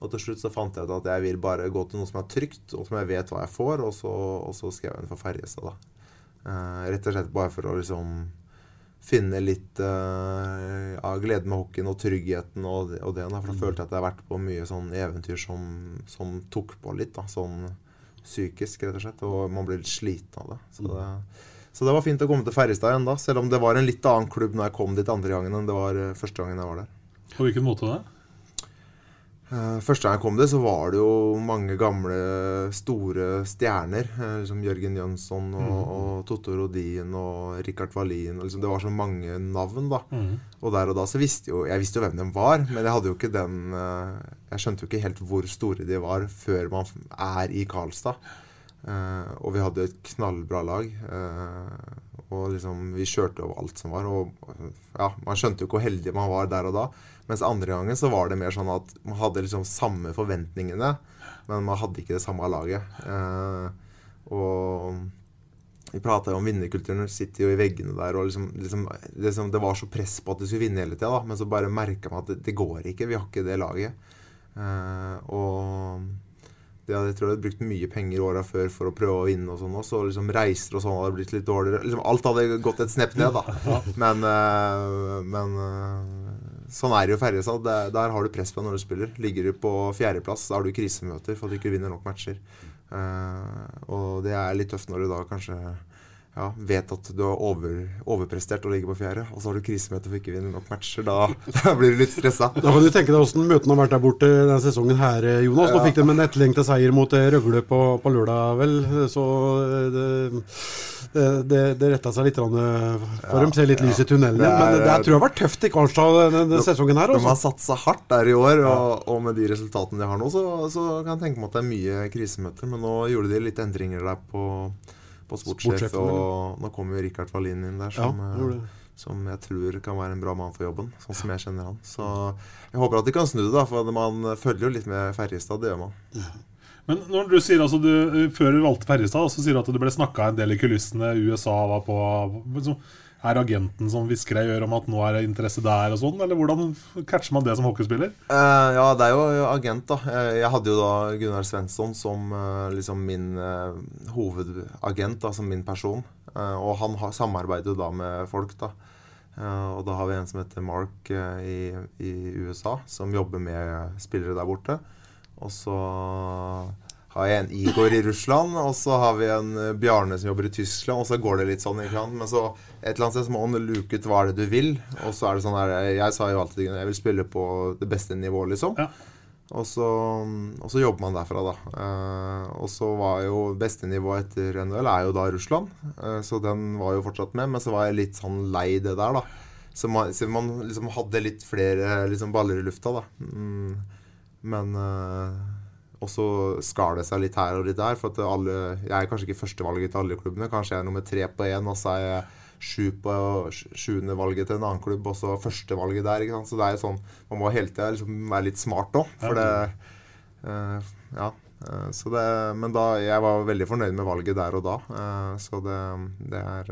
Og til slutt så fant jeg ut at jeg vil bare gå til noe som er trygt, og som jeg vet hva jeg får, og så, og så skrev jeg den for Ferjestad, da. Rett og slett bare for å liksom finne litt uh, av gleden med hockeyen og tryggheten og, og det. Da. For da følte jeg at jeg har vært på mye sånn eventyr som, som tok på litt, da. Sånn psykisk, rett og slett. Og man blir litt sliten av det. Så det, så det var fint å komme til Ferjestad igjen da. Selv om det var en litt annen klubb når jeg kom dit andre gangen enn det var eh, første gangen jeg var der. På hvilken måte det? Eh, første gang jeg kom dit, så var det jo mange gamle, store stjerner. eh, liksom Jørgen Jønsson og, mm. og Totto Rodin og Richard Wallin. og Liksom, det var så mange navn, da. Mm. Og der og da så visste jo Jeg visste jo hvem de var, men jeg hadde jo ikke den eh, Jeg skjønte jo ikke helt hvor store de var før man er i Karlstad. Og vi hadde et knallbra lag. Og liksom Vi kjørte over alt som var. Og ja, man skjønte jo hvor heldig man var der og da. Mens andre gangen så var det mer sånn at man hadde liksom samme forventningene, men man hadde ikke det samme laget. Eh, og vi prata jo om vinnerkulturen, sitter jo i veggene der. og liksom, liksom, liksom Det var så press på at vi skulle vinne hele tida, men så bare merka man at det, det går ikke. Vi har ikke det laget. Eh, og det hadde, jeg tror de hadde brukt mye penger åra før for å prøve å vinne og sånn også. Og liksom reiser og sånn hadde blitt litt dårligere. Liksom, alt hadde gått et snepp ned, da. Men, eh, men eh, sånn er det jo Ferjestad. Der, der har du press på deg når du spiller. Ligger du på fjerdeplass, da har du krisemøter for at du ikke vinner nok matcher. Eh, og det er litt tøft når du da kanskje ja, vet at du har over, overprestert og ligger på fjerde, og så har du krisemøte for ikke å vinne nok matcher. Da, da blir du litt stressa. Da kan du tenke deg åssen møtene har vært der borte denne sesongen her, eh, Jonas. Nå Ja. fikk de en etterlengta seier mot eh, Røgle på, på lørdag, vel. Så eh, det, det, det, det retta seg litt for dem. Ser litt lys i tunnelen. igjen, er- men det, tror jeg har vært tøft i Karlstad denne, sesongen her. Også. De har Altså. satsa hardt der i år, og, og med de resultatene de har nå, så, så kan jeg tenke meg at det er mye krisemøter. Men nå gjorde de litt endringer der på, på sportssjef, og nå kommer jo Rikard Wallin inn der, som, Ja, eh, det. som jeg tror kan være en bra mann for jobben, sånn som jeg kjenner han. Så jeg håper at de kan snu det, da, for man følger jo litt med Ferjestad, det gjør man. Men når du sier altså du, Før du valgte Ferjestad, så sier du at det ble snakka en del i kulissene. USA var på liksom, Er agenten som hvisker i øret om at nå er det interesse der og sånn? Eller hvordan catcher man det som hockeyspiller? Uh, ja, det er jo agent, da. Eh, Jeg hadde jo da Gunnar Svensson som uh, liksom min uh, hovedagent, da, som min person. Og han samarbeider jo da med folk, da. Og da har vi en som heter Mark i, i USA, som jobber med spillere der borte. Og så har jeg en Igor i Russland, og så har vi en Bjarne som jobber i Tyskland. Og så går det litt sånn, ikke sant. Men så et eller annet sted så må man luke ut hva er det du vil. Og så er det sånn her Jeg sa jo alltid jeg vil spille på det beste nivået, liksom. Og så, og så jobber man derfra, da. Eh, og så var jo beste nivå etter NHL er jo da Russland. Eh, så den var jo fortsatt med. Men så var jeg litt sånn lei det der, da. Så man, så man liksom hadde litt flere liksom baller i lufta, da. Mm, men eh, og så skar det seg litt her og litt der. For at alle, jeg er kanskje ikke førstevalget til alle klubbene. Kanskje jeg er nummer tre på én, og så er jeg sju på sjuende valget til en annen klubb, og så førstevalget der. ikke sant? Så det er jo sånn, man må hele tida liksom være litt smart òg. For det eh, Ja. eh, så det, men da, jeg var veldig fornøyd med valget der og da. eh, så det, det er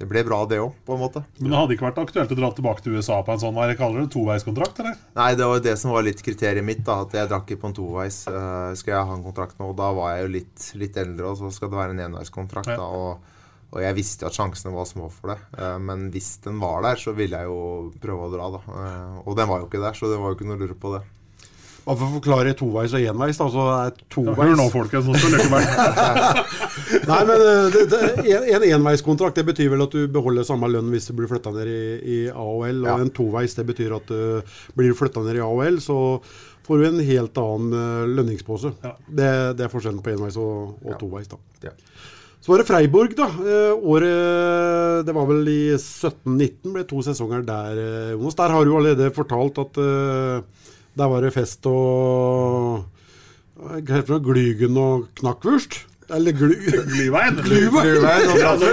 Det ble bra, det òg, på en måte. Men det hadde ikke vært aktuelt å dra tilbake til USA på en sånn hva jeg kaller det, toveiskontrakt? eller? Nei, det var jo det som var litt kriteriet mitt. da, At jeg drakk ikke på en toveis. Uh, skal jeg ha en kontrakt nå? Og da var jeg jo litt, litt eldre, og så skal det være en enveiskontrakt. da, og, og jeg visste jo at sjansene var små for det. Eh, men hvis den var der, så ville jeg jo prøve å dra, da. Eh, og den var jo ikke der, så det var jo ikke noe å lure på det. Bare for å forklare toveis og enveis, da. Så er toveis Hør nå, folkens. Nå skal meg. Nei, men eh, det, det, en, en enveiskontrakt det betyr vel at du beholder samme lønn hvis du blir flytta ned i, i AOL. Og Ja. en toveis det betyr at uh, blir du flytta ned i AOL, så får du en helt annen uh, lønningspose. Det, det er forskjellen på enveis og, og toveis. da. Så var det Freiburg, da. Eh, året Det var vel i 17-19 ble to sesonger der, eh, Jonas. Der har du allerede fortalt at eh, der var det fest og heter det, Glygen og knakkwurst. Eller gly... Glyvein. Glyvein. Og. Det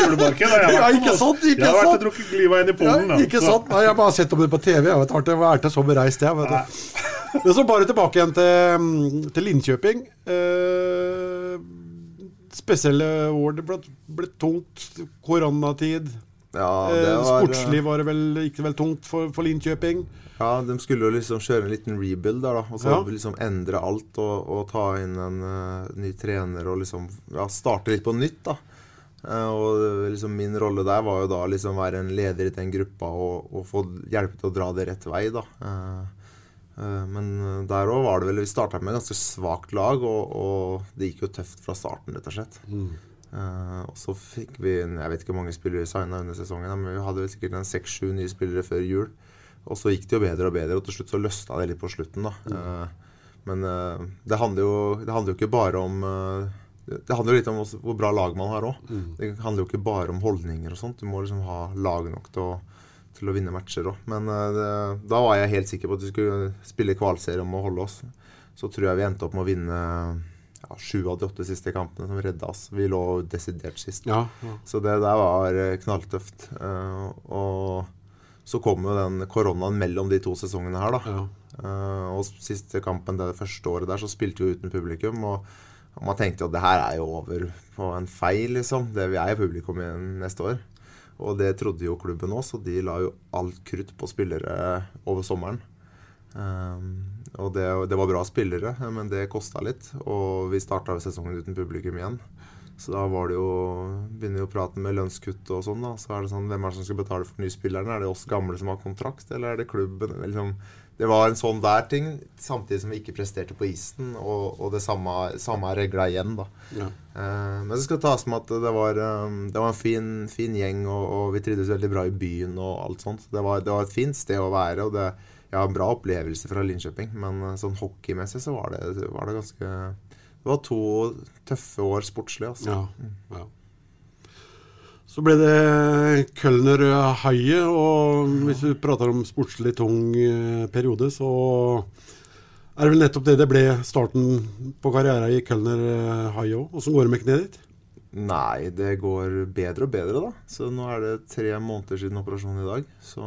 julemarked. Ja, ikke sant, ikke Jeg har vært og drukket glyvein i Polen. Ja, ikke sant? Nei, jeg har bare sett om det på TV. Jeg vet, jeg har vært så bereist, jeg. Vet. Men så bare tilbake igjen til, mm, til Linköping. Eh, spesielle år. Det ble, ble tungt. Koronatid. Ja, det eh, var, sportslig var det vel ikke vel tungt for, for Linkjøping. Ja, de skulle jo liksom kjøre en liten rebuild der, da. Og så Ja. liksom endre alt og, og ta inn en uh, ny trener og liksom ja, starte litt på nytt, da. Uh, og liksom min rolle der var jo da liksom være en leder i den gruppa og, og få hjelpe til å dra det rett vei, da. Eh, eh, men der òg var det vel Vi starta med et ganske svakt lag, og, og det gikk jo tøft fra starten, rett og slett. Eh, og så fikk vi Jeg vet ikke hvor mange spillere vi signa under sesongen, men vi hadde vel sikkert en seks-sju nye spillere før jul. Og så gikk det jo bedre og bedre, og til slutt så løsna det litt på slutten. da. Eh, men uh, det handler, jo, det handler jo ikke bare om eh, Det handler jo litt om hvor bra lag man har òg. Det handler jo ikke bare om holdninger og sånt. Du må liksom ha lag nok til å, til å vinne matcher òg. Men eh, det, da var jeg helt sikker på at vi skulle spille kvalserie om å holde oss. Så tror jeg vi endte opp med å vinne ja, sju av de åtte siste kampene som redda oss. Vi lå desidert sist. Ja, ja. Så det der var eh, knalltøft. Eh, og så kom jo den koronaen mellom de to sesongene her, da. Ja. Og siste kampen det første året der, så spilte vi uten publikum. Og, man tenkte at det her er jo over på en feil, liksom. Det vi er publikum igjen neste år. Og det trodde jo klubben òg, så de la jo alt krutt på spillere over sommeren. Um, og det, det var bra spillere, men det kosta litt. Og vi starta sesongen uten publikum igjen. Så da var det jo begynner jo praten med lønnskutt og sånn. da Så er det sånn, Hvem er det som skal betale for nyspillerne? Er det oss gamle som har kontrakt, eller er det klubben? Liksom, det var en sånn der ting, samtidig som vi ikke presterte på isen. Og, og det samme, samme regla igjen, da. Ja. Eh, men det skal tas med at det var, eh, det var en fin, fin gjeng, og, og vi trivdes veldig bra i byen og alt sånt. Det var, det var et fint sted å være. og det ja, en bra opplevelse fra Linköping, men eh, sånn hockeymessig så var det, var det ganske Det var to tøffe år sportslig, altså. Ja, ja. Så ble det Kölner Haie, og hvis du prater om sportslig tung eh, periode, så er det vel nettopp det det ble starten på karrieren i Kölner Haie òg. Åssen går det med kneet ditt? Nei, det går bedre og bedre, da. Så nå er det tre måneder siden operasjonen i dag. Så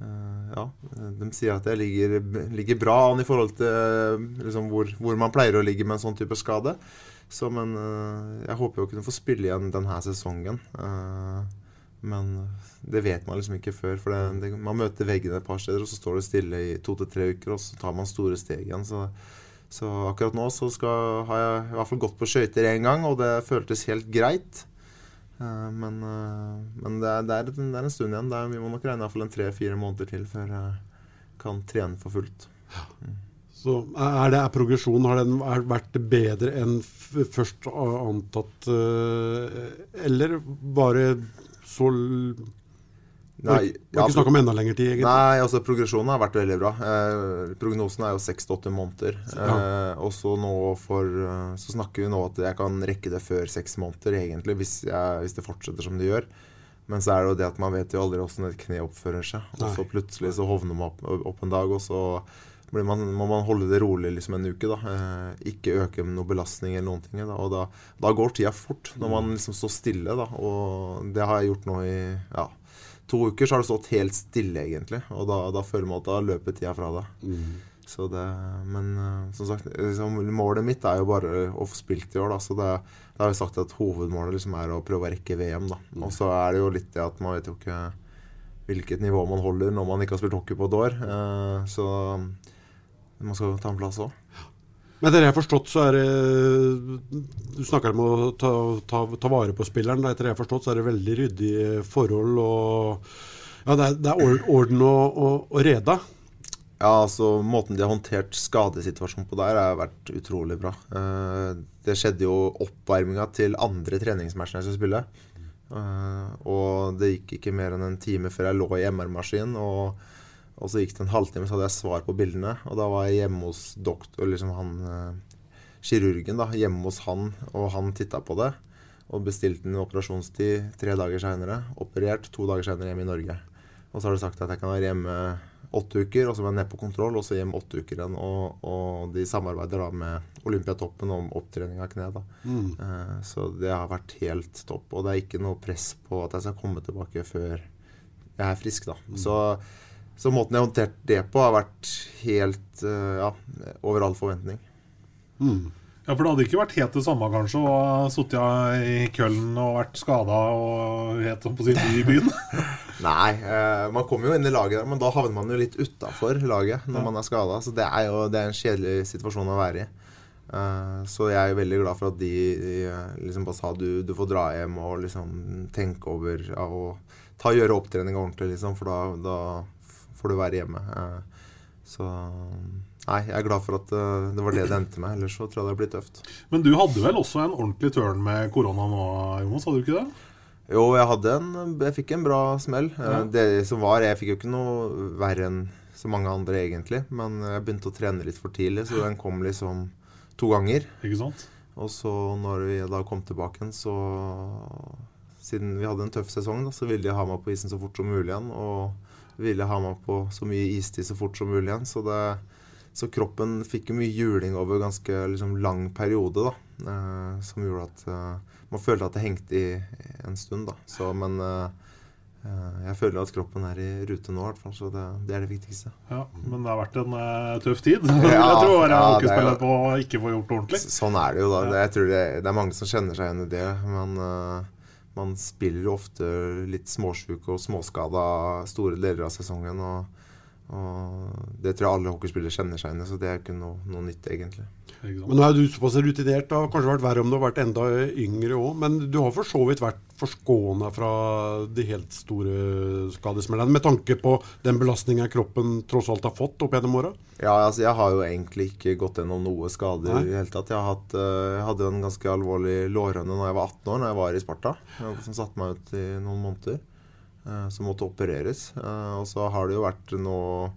eh, ja. De sier at jeg ligger, ligger bra an i forhold til eh, liksom, hvor, hvor man pleier å ligge med en sånn type skade. Så, men eh, jeg håper jo å kunne få spille igjen denne sesongen. Eh, men det vet man liksom ikke før. For det, det, man møter veggene et par steder, og så står det stille i to til tre uker, og så tar man store steg igjen. Så, så akkurat nå så skal, har jeg i hvert fall gått på skøyter én gang, og det føltes helt greit. Eh, men, men det, er, er, det, er, en stund igjen. Er, vi må nok regne i hvert fall en tre-fire måneder til før jeg kan trene for fullt. Mm. Så er, det, er progresjonen har den vært bedre enn først antatt, eh, eller bare så Nei, ja, ikke snakk om enda lengre tid, egentlig. Nei, altså progresjonen har vært veldig bra. Eh, prognosen er jo seks til åtte måneder. Ja. Eh, og så nå for eh, Så snakker vi nå at jeg kan rekke det før seks måneder, egentlig, hvis, jeg, hvis, det fortsetter som det gjør. Men så er det jo det at man vet jo aldri åssen et kne oppfører seg. Og så plutselig så hovner man opp, opp en dag, og så man, må man holde det rolig liksom en uke. da eh, Ikke øke noe belastning eller noen ting. Da, og da, da går tida fort når man liksom står stille. da Og det har jeg gjort nå i ja, to uker så har det stått helt stille, egentlig. Og da, da føler man at da løper tida fra deg. Mm. Så det, men uh, som sagt, liksom, målet mitt er jo bare å få spilt i år. Da. Så det, det har jeg sagt at hovedmålet liksom er å prøve å rekke VM. da. Mm. Og så er det jo litt det at man vet jo ikke hvilket nivå man holder når man ikke har spilt hockey på et år. Uh, så man skal ta en plass òg. Men etter det jeg har forstått, så er det Du snakker om å ta, ta, ta vare på spilleren. Etter det jeg har forstått, så er det veldig ryddige forhold og Ja, det er, det er orden og, og, og, reda. Ja, altså Måten de har håndtert skadesituasjonen på der, har vært utrolig bra. Eh, det skjedde jo oppvarminga til andre treningsmatchen jeg skulle spille. Eh, og det gikk ikke mer enn en time før jeg lå i MR-maskinen. og og så gikk det en halvtime, så hadde jeg svar på bildene. Og da var jeg hjemme hos doktor, liksom han eh, kirurgen, da, hjemme hos han, og han titta på det. Og bestilte en operasjonstid tre dager seinere. Operert to dager seinere hjemme i Norge. Og så har de sagt at jeg kan være hjemme åtte uker, og så må jeg ned på kontroll, og så hjem åtte uker igjen. Og, og de samarbeider da med Olympiatoppen om opptrening av kne. da. Mm. Eh, så det har vært helt topp. Og det er ikke noe press på at jeg skal komme tilbake før jeg er frisk, da. Mm. Så så måten jeg har håndtert det på, har vært helt uh, ja, over all forventning. Mm. Ja, For det hadde ikke vært helt det samme, kanskje, å ha sittet i Køllen og vært skada og helt på sin by i byen? Nei, uh, man kommer jo inn i laget der, men da havner man jo litt utafor laget når ja. man er skada. Så det er jo det er en kjedelig situasjon å være i. Uh, så jeg er veldig glad for at de, de liksom bare sa du, du får dra hjem og liksom tenke over ja, og ta gjøre opptreninga ordentlig, liksom, for da, da får du være hjemme. Eh, så Nei, jeg er glad for at eh, det var det det endte med. Ellers så tror jeg det hadde blitt tøft. Men du hadde vel også en ordentlig tørn med korona nå, Jonas? Hadde du ikke det? Jo, jeg hadde en Jeg fikk en bra smell. Eh, Ja. Det som var Jeg fikk jo ikke noe verre enn så mange andre, egentlig. Men jeg begynte å trene litt for tidlig, så den kom liksom to ganger. Ikke sant? Og så når vi da kom tilbake igjen, så Siden vi hadde en tøff sesong, da, så ville de ha meg på isen så fort som mulig igjen. Og ville ha meg på så mye istid så fort som mulig igjen. Så, det, så kroppen fikk jo mye juling over ganske liksom, lang periode, da. Eh, som gjorde at eh, man følte at det hengte i en stund, da. Så, men eh, eh, jeg føler at kroppen er i rute nå, i hvert fall. Så det, det er det viktigste. Ja, Men det har vært en uh, tøff tid. Ja, jeg tror være ja, det er hockeyspiller på å ikke få gjort det ordentlig. Sånn er det jo, da. Det, jeg tror det, det er mange som kjenner seg igjen i det. Men eh, man spiller ofte litt småsjuk og småskada store deler av sesongen. Og, og det tror jeg alle hockeyspillere kjenner seg igjen i, så det er ikke noe, noe nytt, egentlig. Men nå er du såpass rutinert. Det har kanskje vært verre om du har vært enda yngre òg. Men du har for så vidt vært forskåna fra de helt store skadesmellene, med tanke på den belastninga kroppen tross alt har fått opp gjennom åra? Ja, altså jeg har jo egentlig ikke gått gjennom noe skader Nei. i det hele tatt. Jeg, har hatt, eh, jeg hadde en ganske alvorlig lårhøne da jeg var 18 år, når jeg var i Sparta. eh, Som satte meg ut i noen måneder. eh, Som måtte opereres. Og så har det jo vært noe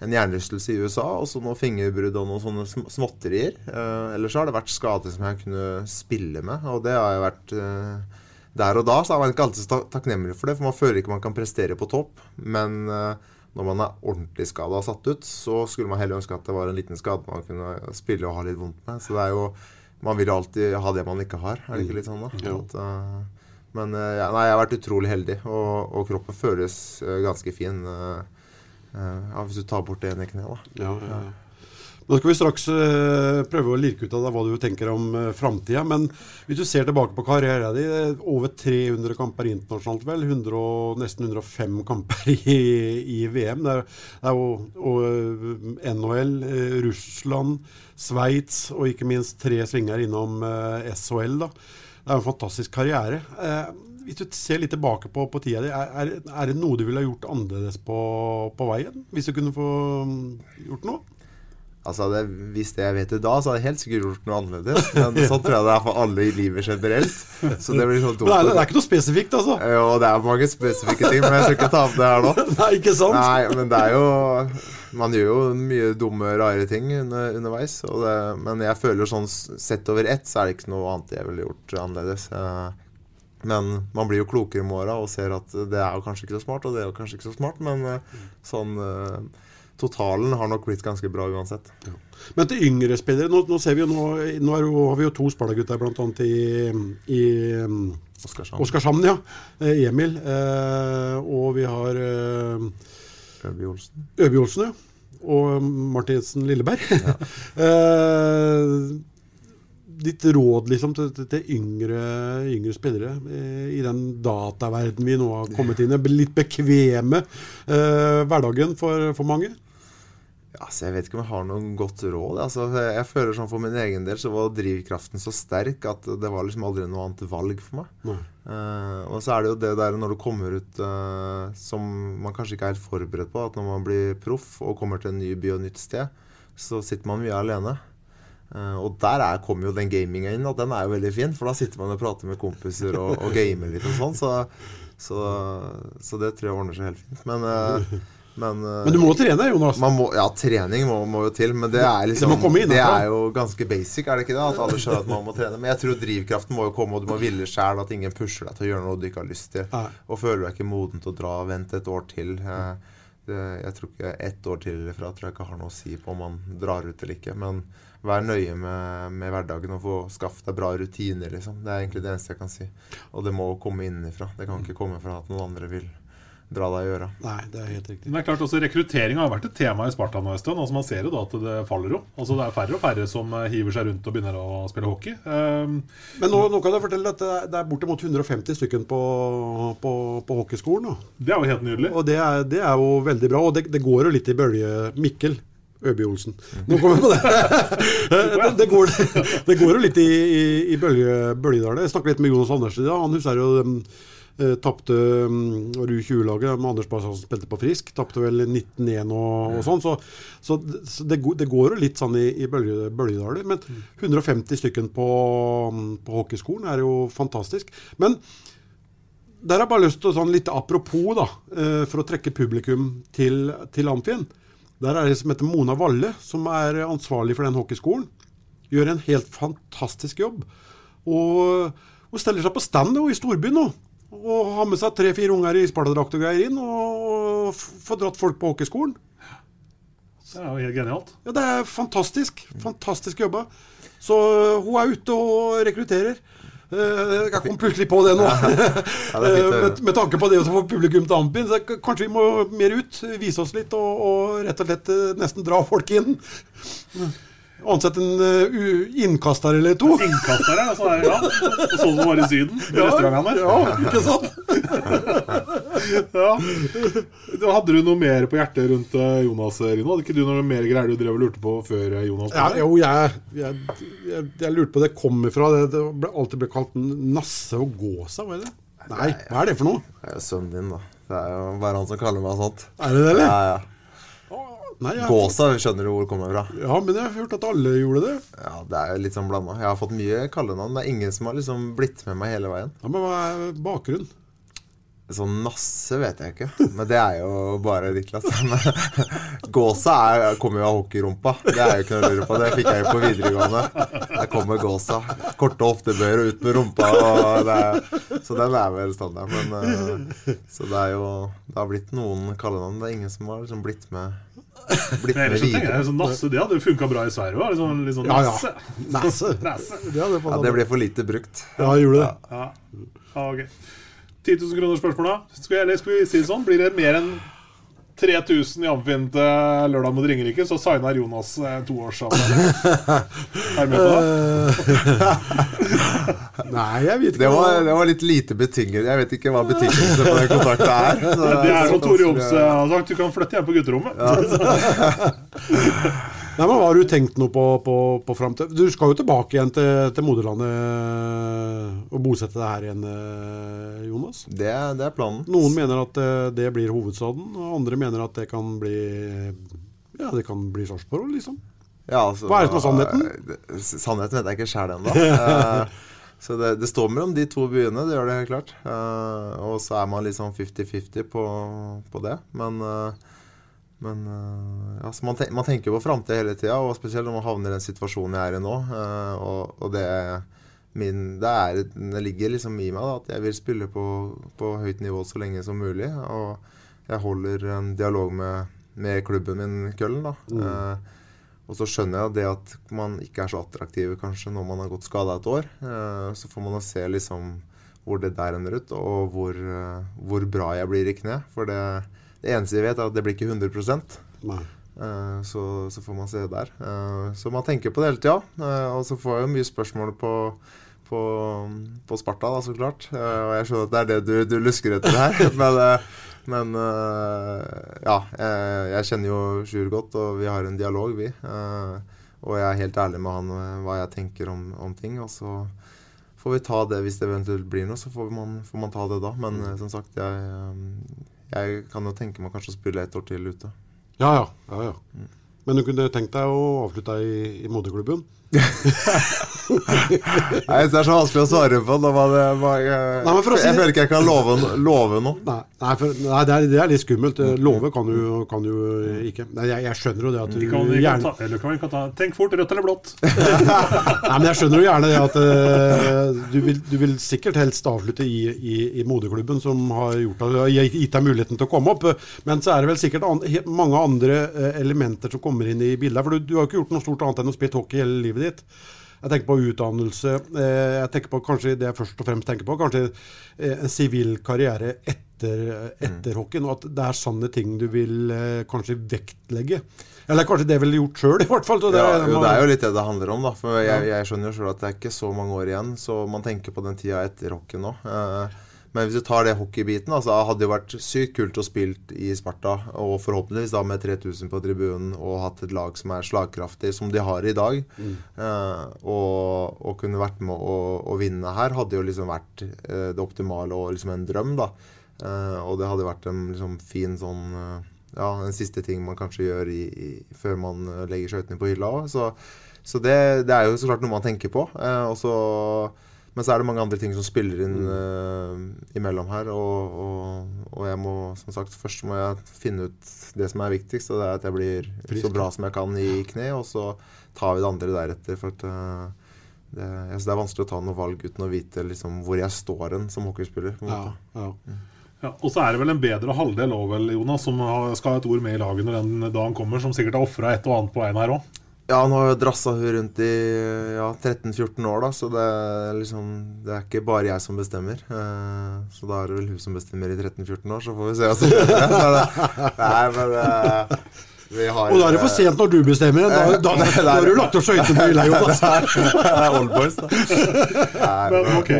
en hjernerystelse i USA, og så noen fingerbrudd og noen sånne sm- småtterier. Eh, ellers har det vært skader som jeg kunne spille med, og det har jeg vært eh, Der og da så er man ikke alltid så takknemlig for det, for man føler ikke man kan prestere på topp. Men eh, når man er ordentlig skada og satt ut, så skulle man heller ønske at det var en liten skade man kunne spille og ha litt vondt med. Så det er jo Man vil jo alltid ha det man ikke har. Er det ikke litt sånn, da? Jo. At, eh, men eh, ja, nei, jeg har vært utrolig heldig, og, og kroppen føles ganske fin. ja, hvis du tar bort det ene kneet, da. Ja, ja, ja. Nå skal vi straks eh, prøve å lirke ut av deg hva du tenker om uh, framtida. Men hvis du ser tilbake på karrieren din, eh, over 300 kamper internasjonalt, vel. 100, og- nesten 105 kamper i, i VM. Det er, det er jo og, eh, NHL, eh, Russland, Sveits og ikke minst tre svinger innom eh, SHL. da. Det er en fantastisk karriere. Eh, hvis du ser litt tilbake på, på tida di, er, er, det noe du ville gjort annerledes på, på veien? Hvis du kunne få mm, gjort noe? Altså, det, Hvis det jeg vet det da, så hadde jeg helt sikkert gjort noe annerledes. Men sånn tror jeg det er for alle i livet generelt. Så det blir sånn dumt. Det, er, det er ikke noe spesifikt, altså? Jo, det er mange spesifikke ting, men jeg skal ikke ta opp det her nå. Nei, ikke sant? Nei, men det er jo Man gjør jo mye dumme, rare ting under, underveis. Det, men jeg føler sånn sett over ett, så er det ikke noe annet jeg ville gjort annerledes. Eh, Men man blir jo klokere med åra og ser at det er jo kanskje ikke så smart, og det er jo kanskje ikke så smart, men eh, sånn eh, Totalen har nok blitt ganske bra uansett. Men til yngre spillere Nå, nå ser vi jo nå, nå jo, har vi jo to Sparta-gutter bl.a. i, i Oskarshamn. Oskarshamn, ja. Eh, Emil. Eh, og vi har eh, Øby Olsen. Øby Olsen, ja. Og Martinsen Lilleberg. eh, ditt råd liksom til, til, til yngre, yngre spillere eh, i den dataverden vi nå har kommet inn i? Litt bekveme eh, hverdagen for, for mange? Altså, jeg vet ikke om jeg har noe godt råd. Altså, jeg føler sånn For min egen del så var drivkraften så sterk at det var liksom aldri noe annet valg for meg. Mm. Uh, og så er det jo det der når du kommer ut uh, som man kanskje ikke er helt forberedt på, at når man blir proff og kommer til en ny by og nytt sted, så sitter man mye alene. Uh, og der er, kommer jo den gaminga inn, og den er jo veldig fin. For da sitter man og prater med kompiser og, og gamer litt og sånn. Så, så, så det tror jeg ordner seg helt fint. Men, men, eh, Men du må trene, Jonas. man må, ja, trening må, må jo til, men det er liksom komme Det er jo ganske basic, er det ikke det? At alle skjønner at man må trene. Men jeg tror drivkraften må jo komme, og du må ville sjæl at ingen pusher deg til å gjøre noe du ikke har lyst til. Nei. Og føler deg ikke moden til å dra, vent et år til. Eh, Det, jeg tror ikke ett år til eller fra tror jeg ikke har noe å si på om man drar ut eller ikke. Men vær nøye med, med hverdagen og få skaff deg bra rutiner, liksom. Det er egentlig det eneste jeg kan si. Og det må komme innenfra. Det kan ikke komme fra at noen andre vil dra deg i øra. Nei, det er helt riktig. Men det er klart også Rekruttering har vært et tema i Sparta nå en stund. Altså man ser jo da at det faller jo. Altså Det er færre og færre som eh, hiver seg rundt og begynner å spille hockey. Um, Men nå, nå kan jeg fortelle at det er, bortimot 150 stykken på, på, på hockeyskolen. Da. det er jo helt nydelig. Og det er, det er jo veldig bra. Og det, det går jo litt i bølge Mikkel Øby Olsen. Nå kommer jeg på det. det, det, går, det går jo litt i, i, i bølge, bølgedaler. Jeg snakket litt med Jonas Andersen i dag. Han husker jo um, eh, tapte var det U20-laget med Anders som spilte på Frisk. Tapte vel 19-1 og, og sånn. Så, så, så det, det går jo litt sånn i, i bølge, bølgedaler. Men 150 stykken på, um, på hockeyskolen er jo fantastisk. Men der har jeg bare lyst til å sånn litt apropos, da, eh, for å trekke publikum til, til Amfien. Der er det som heter Mona Valle, som er ansvarlig for den hockeyskolen. Gjør en helt fantastisk jobb. Og hun steller seg på stand i storbyen nå. Og ha med seg tre-fire unger i Sparta-drakt og greier inn, og få dratt folk på hockeyskolen. Det er jo helt genialt. Ja, det er fantastisk. Fantastisk jobba. Så øh, hun er ute og rekrutterer. Eh, Jeg kom plutselig på det nå. det fint å Eh, med, med tanke på det å få publikum til Ampin. Så kanskje vi må mer ut, vise oss litt og, og rett og slett eh, nesten dra folk inn. Ansette en uh, innkaster eller to. Innkastere, altså, er- ja. Sånn som var i Syden, i restaurantene. Ja, ikke sant? Ja. Hadde du noe mer på hjertet rundt eh, Jonas, Rino? Hadde ikke du noe mer greier du drev og lurte på før eh, Jonas? Ja, jo, jeg, jeg, jeg, jeg lurte på det kom ifra. Det, det ble alltid ble kalt nasse og gåsa, var det? Nei, hva er det for noe? Det er jo sønnen din, da. Det er jo bare han som kaller meg sånt. Er det det, eller? Ja, ja. Nei, Gåsa skjønner du hvor det kommer fra. Ja, men jeg har hørt at alle gjorde det. Ja, Det er jo litt sånn blanda. Jeg har fått mye kallenavn. Det er ingen som har liksom blitt med meg hele veien. Ja, men hva er bakgrunnen? Sånn Nasse vet jeg ikke, men det er jo bare Niklas. Men Gåsa er, kommer jo av hockeyrumpa. Det er jo ikke noe å lure på. Det fikk jeg jo på videregående. Der kommer gåsa. Korte hoftebøyer og ut med rumpa. Er, så den er vel standard. Men, eh, så det er jo Det har blitt noen kallenavn. Det er ingen som har liksom blitt med Blitt med videre. sånn Nasse, det hadde funka bra i Sverige òg. Liksom, litt sånn Ja, ja. nasse. Nasse. Nasse. Det, hadde Ja, det ble for lite brukt. ja, det gjorde det. Ja. ja, ok 10 000 kroner spørsmål, da. Skal, jeg, skal vi si det sånn? Blir det mer enn 3000 i Amfinn til lørdag mot Ringerike, så signer Jonas eh, toårsavtale. Er du med på det? Nei, jeg vet ikke. Det var, det var litt lite betinget. Jeg vet ikke hva betingelse på den kontrakten er. Så Det er som Tore Jomsø har sagt, du kan flytte hjem på gutterommet. Nei, men Har du tenkt noe på, på, på framtid? Du skal jo tilbake igjen til, til moderlandet og bosette deg her igjen, eh, Jonas? Det, det er planen. Noen mener at eh, det blir hovedstaden, og andre mener at det kan bli Ja, det kan bli Sarpsborg, liksom. Ja, altså, Hva er det som er sannheten? eh, Sannheten vet jeg ikke sjæl ennå. Eh, så det, det står mellom de to byene, det gjør det helt klart. Uh, og så er man sånn 50-50 på, på det. Men, eh, men eh, ja, man, ten, man tenker på framtida hele tida, og spesielt når man havner i den situasjonen jeg er i nå. eh, og, og det, min, det, er, det ligger liksom i meg da, at jeg vil spille på, på høyt nivå så lenge som mulig. Og jeg holder en dialog med, med klubben min, Køllen. da. Eh, og så skjønner jeg det at man ikke er så attraktiv kanskje når man har gått skada et år. Eh, så får man å se liksom hvor det der ender ut, og hvor, eh, hvor bra jeg blir i kne. For det, det eneste jeg vet, er at det blir ikke 100 Nei. Eh, så, så får man se der. Eh, så man tenker på det hele tida. Eh, og så får jeg jo mye spørsmål på, på, på Sparta, da, så klart. Og jeg skjønner at det er det du, du lusker etter her. men men ja, jeg, kjenner jo Sjur godt, og vi har en dialog, vi. Og jeg er helt ærlig med han hva jeg tenker om, om ting. Og så får vi ta det hvis det eventuelt blir noe, så får man, får man ta det da. Men eh, som sagt, jeg, jeg kan jo tenke meg kanskje å spille et år til ute. Ja, ja. ja, ja. Men du kunne tenkt deg å avslutte i, i moderklubben? Nei, Det er så vanskelig å svare på. Når man, man, jeg, Nei, men for å si jeg føler ikke jeg kan love, love noe. Nei, nei, for, nei det, er, det er litt skummelt. Eh, Love kan du, kan du ikke. Nei, jeg, jeg skjønner jo det at du kan, kan gjerne ta, eller kan kan ta Tenk fort, rødt eller blått. Nei, men jeg skjønner jo gjerne det at eh, du, vil, du vil sikkert helst avslutte i, i, i moderklubben, som har gjort, har gitt deg muligheten til å komme opp. Men så er det vel sikkert an, mange andre eh, elementer som kommer inn i bildet. For du, du har jo ikke gjort noe stort annet enn å spille hockey hele livet ditt. Jeg tenker på utdannelse. Eh, jeg tenker på kanskje det jeg først og fremst tenker på, kanskje eh, en sivil karriere etter, etter hockeyen. Og at det er sånne ting du vil eh, kanskje vektlegge. Eller kanskje det ville gjort sjøl, i hvert fall. Det, Ja, jo, det er jo litt det det handler om. da For jeg, jeg skjønner jo sjøl at det er ikke så mange år igjen, så man tenker på den tida etter hockeyen nå. Men hvis du tar det hockeybiten, altså, hadde det jo vært sykt kult å spille i Sparta. Og forhåpentligvis da med 3000 på tribunen og hatt et lag som er slagkraftig, som de har i dag. Eh, og, og kunne vært med å, å vinne her, hadde jo liksom vært eh, det optimale og liksom en drøm, da. Eh, og det hadde vært en liksom fin sånn eh, Ja, en siste ting man kanskje gjør i, i, før man legger skøytene på hylla òg. Så, så det, det er jo så klart noe man tenker på. Eh, og så Men så er det mange andre ting som spiller inn uh, imellom her. Og, og, og, jeg må, som sagt, først må jeg finne ut det som er viktigst, og det er at jeg blir Frisk. så bra som jeg kan i kne. Og så tar vi det andre deretter. For at, uh, det, jeg synes det er vanskelig å ta noe valg uten å vite liksom, hvor jeg står hen som hockeyspiller. Ja, ja. Mm. Ja, og så er det vel en bedre halvdel vel, Jonas, som skal ha et ord med i laget når den dagen kommer, som sikkert har ofra et og annet på veien her òg? Ja, nå har jo drassa hun rundt i ja, 13-14 år, da, så det er liksom Det er ikke bare jeg som bestemmer. Uh, så da er det vel hun som bestemmer i 13-14 år, så får vi se Altså. Nei, men det, vi har, Og da er det for sent når du bestemmer. Da, da, da, da har du lagt opp skøytene i Jonas. Det er old boys, da. Men ok.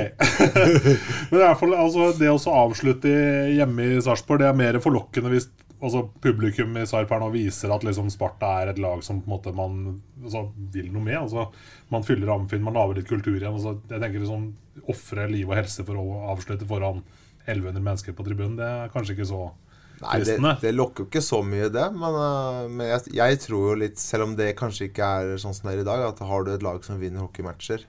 Men i hvert fall, altså, det å avslutte hjemme i Sarpsborg, det er mer forlokkende hvis altså, publikum i Sarp her nå viser at liksom, Sparta er et lag som på en måte man altså, vil noe med. Altså, man fyller Amfinn, man lager litt kultur igjen. Altså, jeg tenker liksom Ofre liv og helse for å avslutte foran 1100 mennesker på tribunen, det er kanskje ikke så Nei, det, det, lokker jo ikke så mye, det. Men, uh, men jeg, jeg, tror jo litt, selv om det kanskje ikke er sånn som det er i dag, at har du et lag som vinner hockeymatcher,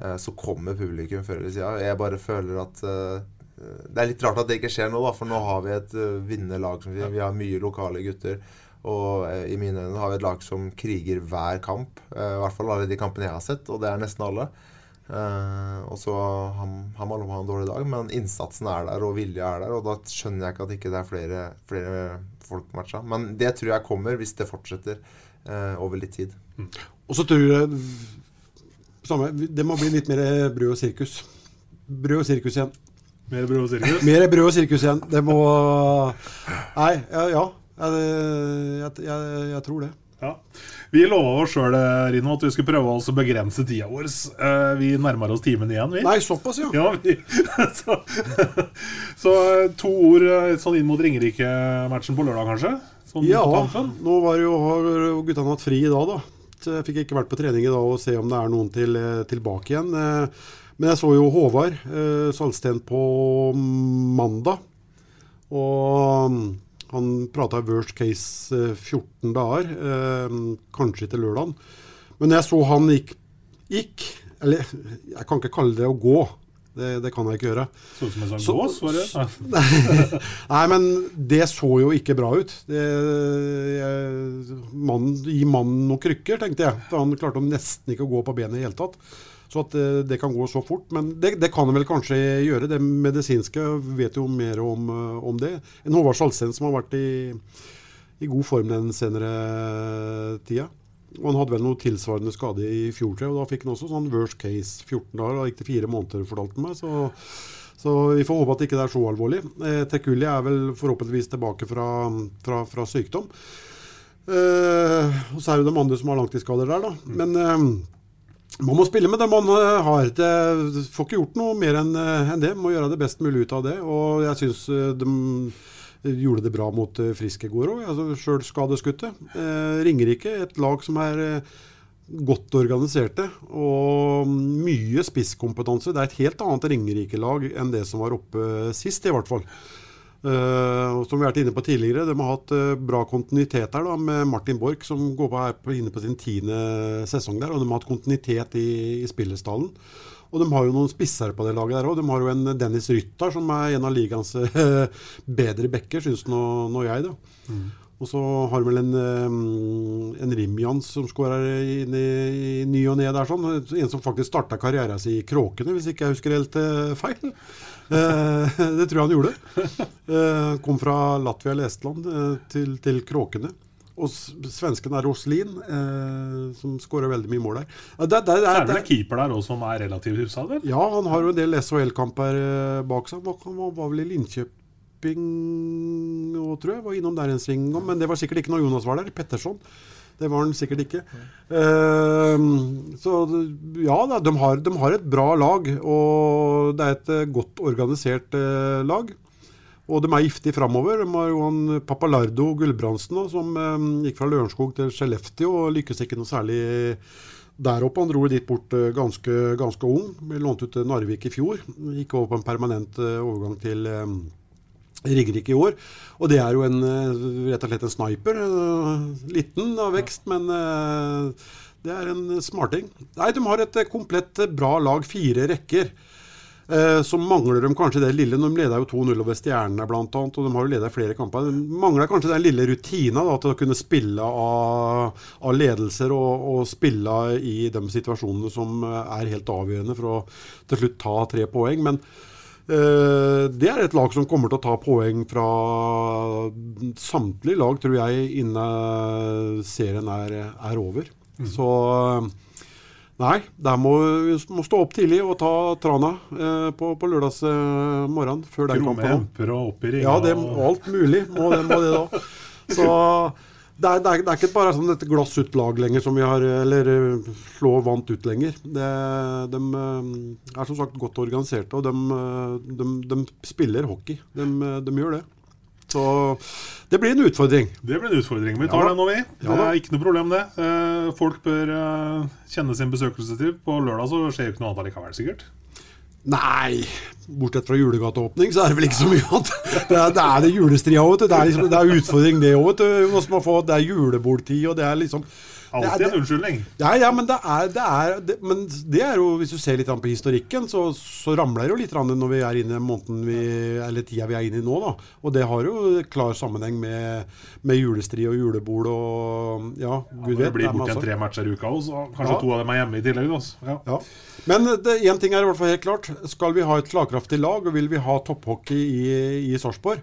uh, så kommer publikum før eller siden. Jeg bare føler at uh, det er litt rart at det ikke skjer nå, da, for nå har vi et uh, vinnende lag. Vi, vi, har mye lokale gutter. Og uh, i mine øyne har vi et lag som kriger hver kamp. I hvert fall alle de kampene jeg har sett, og det er nesten alle. og så har, man ha en dårlig dag, men innsatsen er der, og vilja er der. Og da skjønner jeg ikke at ikke det er flere, flere folk på matcha. Men det tror jeg kommer hvis det fortsetter over litt tid. Mm. Og så tror jeg det må bli litt mer brød og sirkus. Brød og sirkus igjen. Mer brød og sirkus? Mer brød og sirkus igjen. Det må Nei, ja. ja. Jeg, jeg, jeg, tror det. Ja. Vi lova oss sjøl Rino, at vi skulle prøve å begrense tida vår. Eh, vi nærmer oss timen igjen, vi. Nei, såpass, ja. ja vi, så, så, to ord eh, sånn inn mot Ringerike-matchen på lørdag, kanskje? Sånn ja. Nå var jo, har guttene hatt fri i dag, da. Jeg fikk ikke vært på trening i dag og se om det er noen til, eh, tilbake igjen. Men jeg så jo Håvard eh, Salsten på mandag. Og mm, han prata worst case 14 eh, dager, eh, kanskje til lørdag. Men jeg så han gikk, gikk Eller jeg kan ikke kalle det å gå. Det, det, kan jeg ikke gjøre. Sånn som en sånn gås, var det? Nei, men det så jo ikke bra ut. Det, jeg, mannen, gi mannen noen krykker, tenkte jeg. For han klarte nesten ikke å gå på benet i det hele tatt. Så at eh, det kan gå så fort. Men det, det kan det vel kanskje gjøre. Det medisinske vet jo mer om, eh, om det. En Håvard Salsten som har vært i, i, god form den senere tida. Og Han hadde vel noe tilsvarende skade i fjor, og da fikk han også sånn worst case 14 dager. Da gikk det fire måneder, fortalte han meg. Så, så, vi får håpe at det ikke er så alvorlig. Eh, Tekuli er vel forhåpentligvis tilbake fra, fra, fra sykdom. Eh, og så er det de andre som har langtidsskader der, da. Men eh, man må spille med det man eh, har. Det får ikke gjort noe mer enn eh, det. Må gjøre det best mulig ut av det. Og jeg syns eh, de gjorde det bra mot Frisk i går òg. Altså, Sjøl skadeskutte. Ringerike, et lag som er godt organiserte og mye spisskompetanse. Det er et helt annet Ringerike-lag enn det som var oppe sist, i hvert fall. Uh, som vi har vært inne på tidligere, De har hatt uh, bra kontinuitet her da, med Martin Borch, som går på, på, inne på sin tiende sesong der. og De har hatt kontinuitet i, i spillestallen. Og de har jo noen spisser på det laget der òg. De har jo en Dennis Rytter, som er en av ligaens uh, bedre backer, syns nå, nå, jeg. da. Mm. Og så har vel en, en Rimjans som skårer i, i ny og ne der. sånn. En som faktisk starta karrieren sin i Kråkene, hvis ikke jeg husker helt feil. Eh, det tror jeg han gjorde. Eh, kom fra Latvia eller Estland eh, til, til Kråkene. Og svensken er Roslin, eh, som skårer veldig mye mål der. Det, det, det, er det keeper der også som er relativt husa? Ja, han har jo en del SHL-kamper bak seg. Han var, var vel i Linköping og tror jeg. Var innom der en sving om, men det var sikkert ikke når Jonas var der. Petterson. Det var han sikkert ikke. Uh, så ja da, de har, de har, et bra lag. Og det er et uh, godt organisert uh, lag. Og de er giftige framover. De har jo han Papalardo Gulbrandsen som um, gikk fra Lørenskog til Skellefteå og lykkes ikke noe særlig der oppe. Han dro dit bort ganske, ganske ung. Ble lånt ut til Narvik i fjor. Gikk over på en permanent overgang til um, Ringerike i år. Og det er jo en, eh, rett og slett en sniper. Eh, liten av vekst, men eh, Det er en smarting. Nei, de har et komplett bra lag, fire rekker. Så mangler de kanskje det lille De leda jo 2-0 over Stjernene bl.a., og de har jo leda flere kamper. De mangler kanskje den lille rutina da, til å kunne spille av, av ledelser og, og, spille i de situasjonene som er helt avgjørende for å til slutt ta tre poeng. Men det er et lag som kommer til å ta poeng fra samtlige lag, tror jeg, innen serien er, er over. Mm. Så Nei, der må vi må stå opp tidlig og ta Trana eh, på, på lørdags eh, morgen. Før den kampen. og opp i ringa. Ja, det, alt mulig må det, må det da. Så det er, det, er, det er, ikke bare sånn dette glass lenger som vi har Eller eh, slå vant ut lenger. Det, de eh, er som sagt godt organiserte, og de, eh, de, de spiller hockey. De, de gjør det. Så det blir en utfordring. Det blir en utfordring. Vi tar ja, den nå, vi. Det er ikke noe problem, det. Folk bør kjenne sin besøkelsestid. På lørdag så skjer jo ikke noe annet likevel, sikkert. Nei, bortsett fra julegateåpning, så er det vel ikke så mye annet. Det er det, er det julestria òg, vet du. Det er, liksom, det er utfordring, det òg. Det er julebordtid, og det er liksom Alltid en unnskyldning. Ja, ja, men det er, det er det, Men det er jo, hvis du ser litt på historikken, så, så ramler det jo litt når vi er inne i måneden vi, eller tida vi er inne i nå. da. Og det har jo klar sammenheng med, med julestri og julebord og ja, gud vet. Det blir borti en tre matcher i uka, og kanskje ja. to av dem er hjemme i tillegg. Ja. ja. Men én ting er i hvert fall helt klart. Skal vi ha et slagkraftig lag, og vil vi ha topphockey i, i Sarpsborg,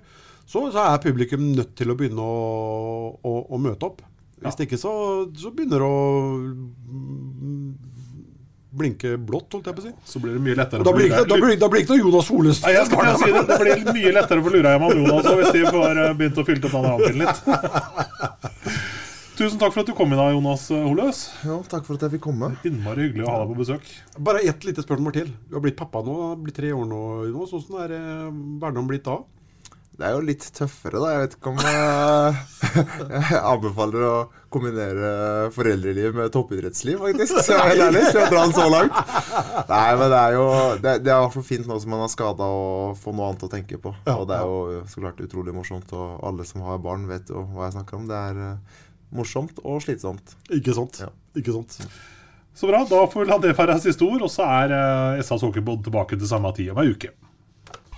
så, så, er publikum nødt til å begynne å, å, å møte opp. Hvis ja. ikke så, så, begynner det å blinke blått, holdt jeg på å si. Så blir det mye lettere da blir, da, blir, da blir ikke noe Jonas Holest. Nei, jeg skal si det. det blir mye lettere for lura hjem av Jonas hvis de får eh, begynt å fylle opp denne avtalen litt. Tusen takk for at du kom inn, Jonas Holøs. Ja, takk for at jeg fikk komme. Innmari hyggelig å ha deg på besøk. Bare ett lite spørsmål til. Du har blitt pappa nå, blitt tre år nå. Jonas. Hvordan er barndommen blitt da? Det er jo litt tøffere, da. Jeg vet ikke om jeg, jeg anbefaler å kombinere foreldreliv med toppidrettsliv, faktisk. Så jeg er ærlig, jeg dra den så langt. Nei, men det er jo Det, det er hvert fint nå som man har skada å få noe annet å tenke på. Og det er jo så klart utrolig morsomt, og alle som har barn, vet jo hva jeg snakker om. Det er uh, morsomt og slitsomt. Ikke sant. Ja. Ikke sant. Så bra. Da får vi la det være siste ord, og så er eh, Hockeypod tilbake til samme tid om ei uke.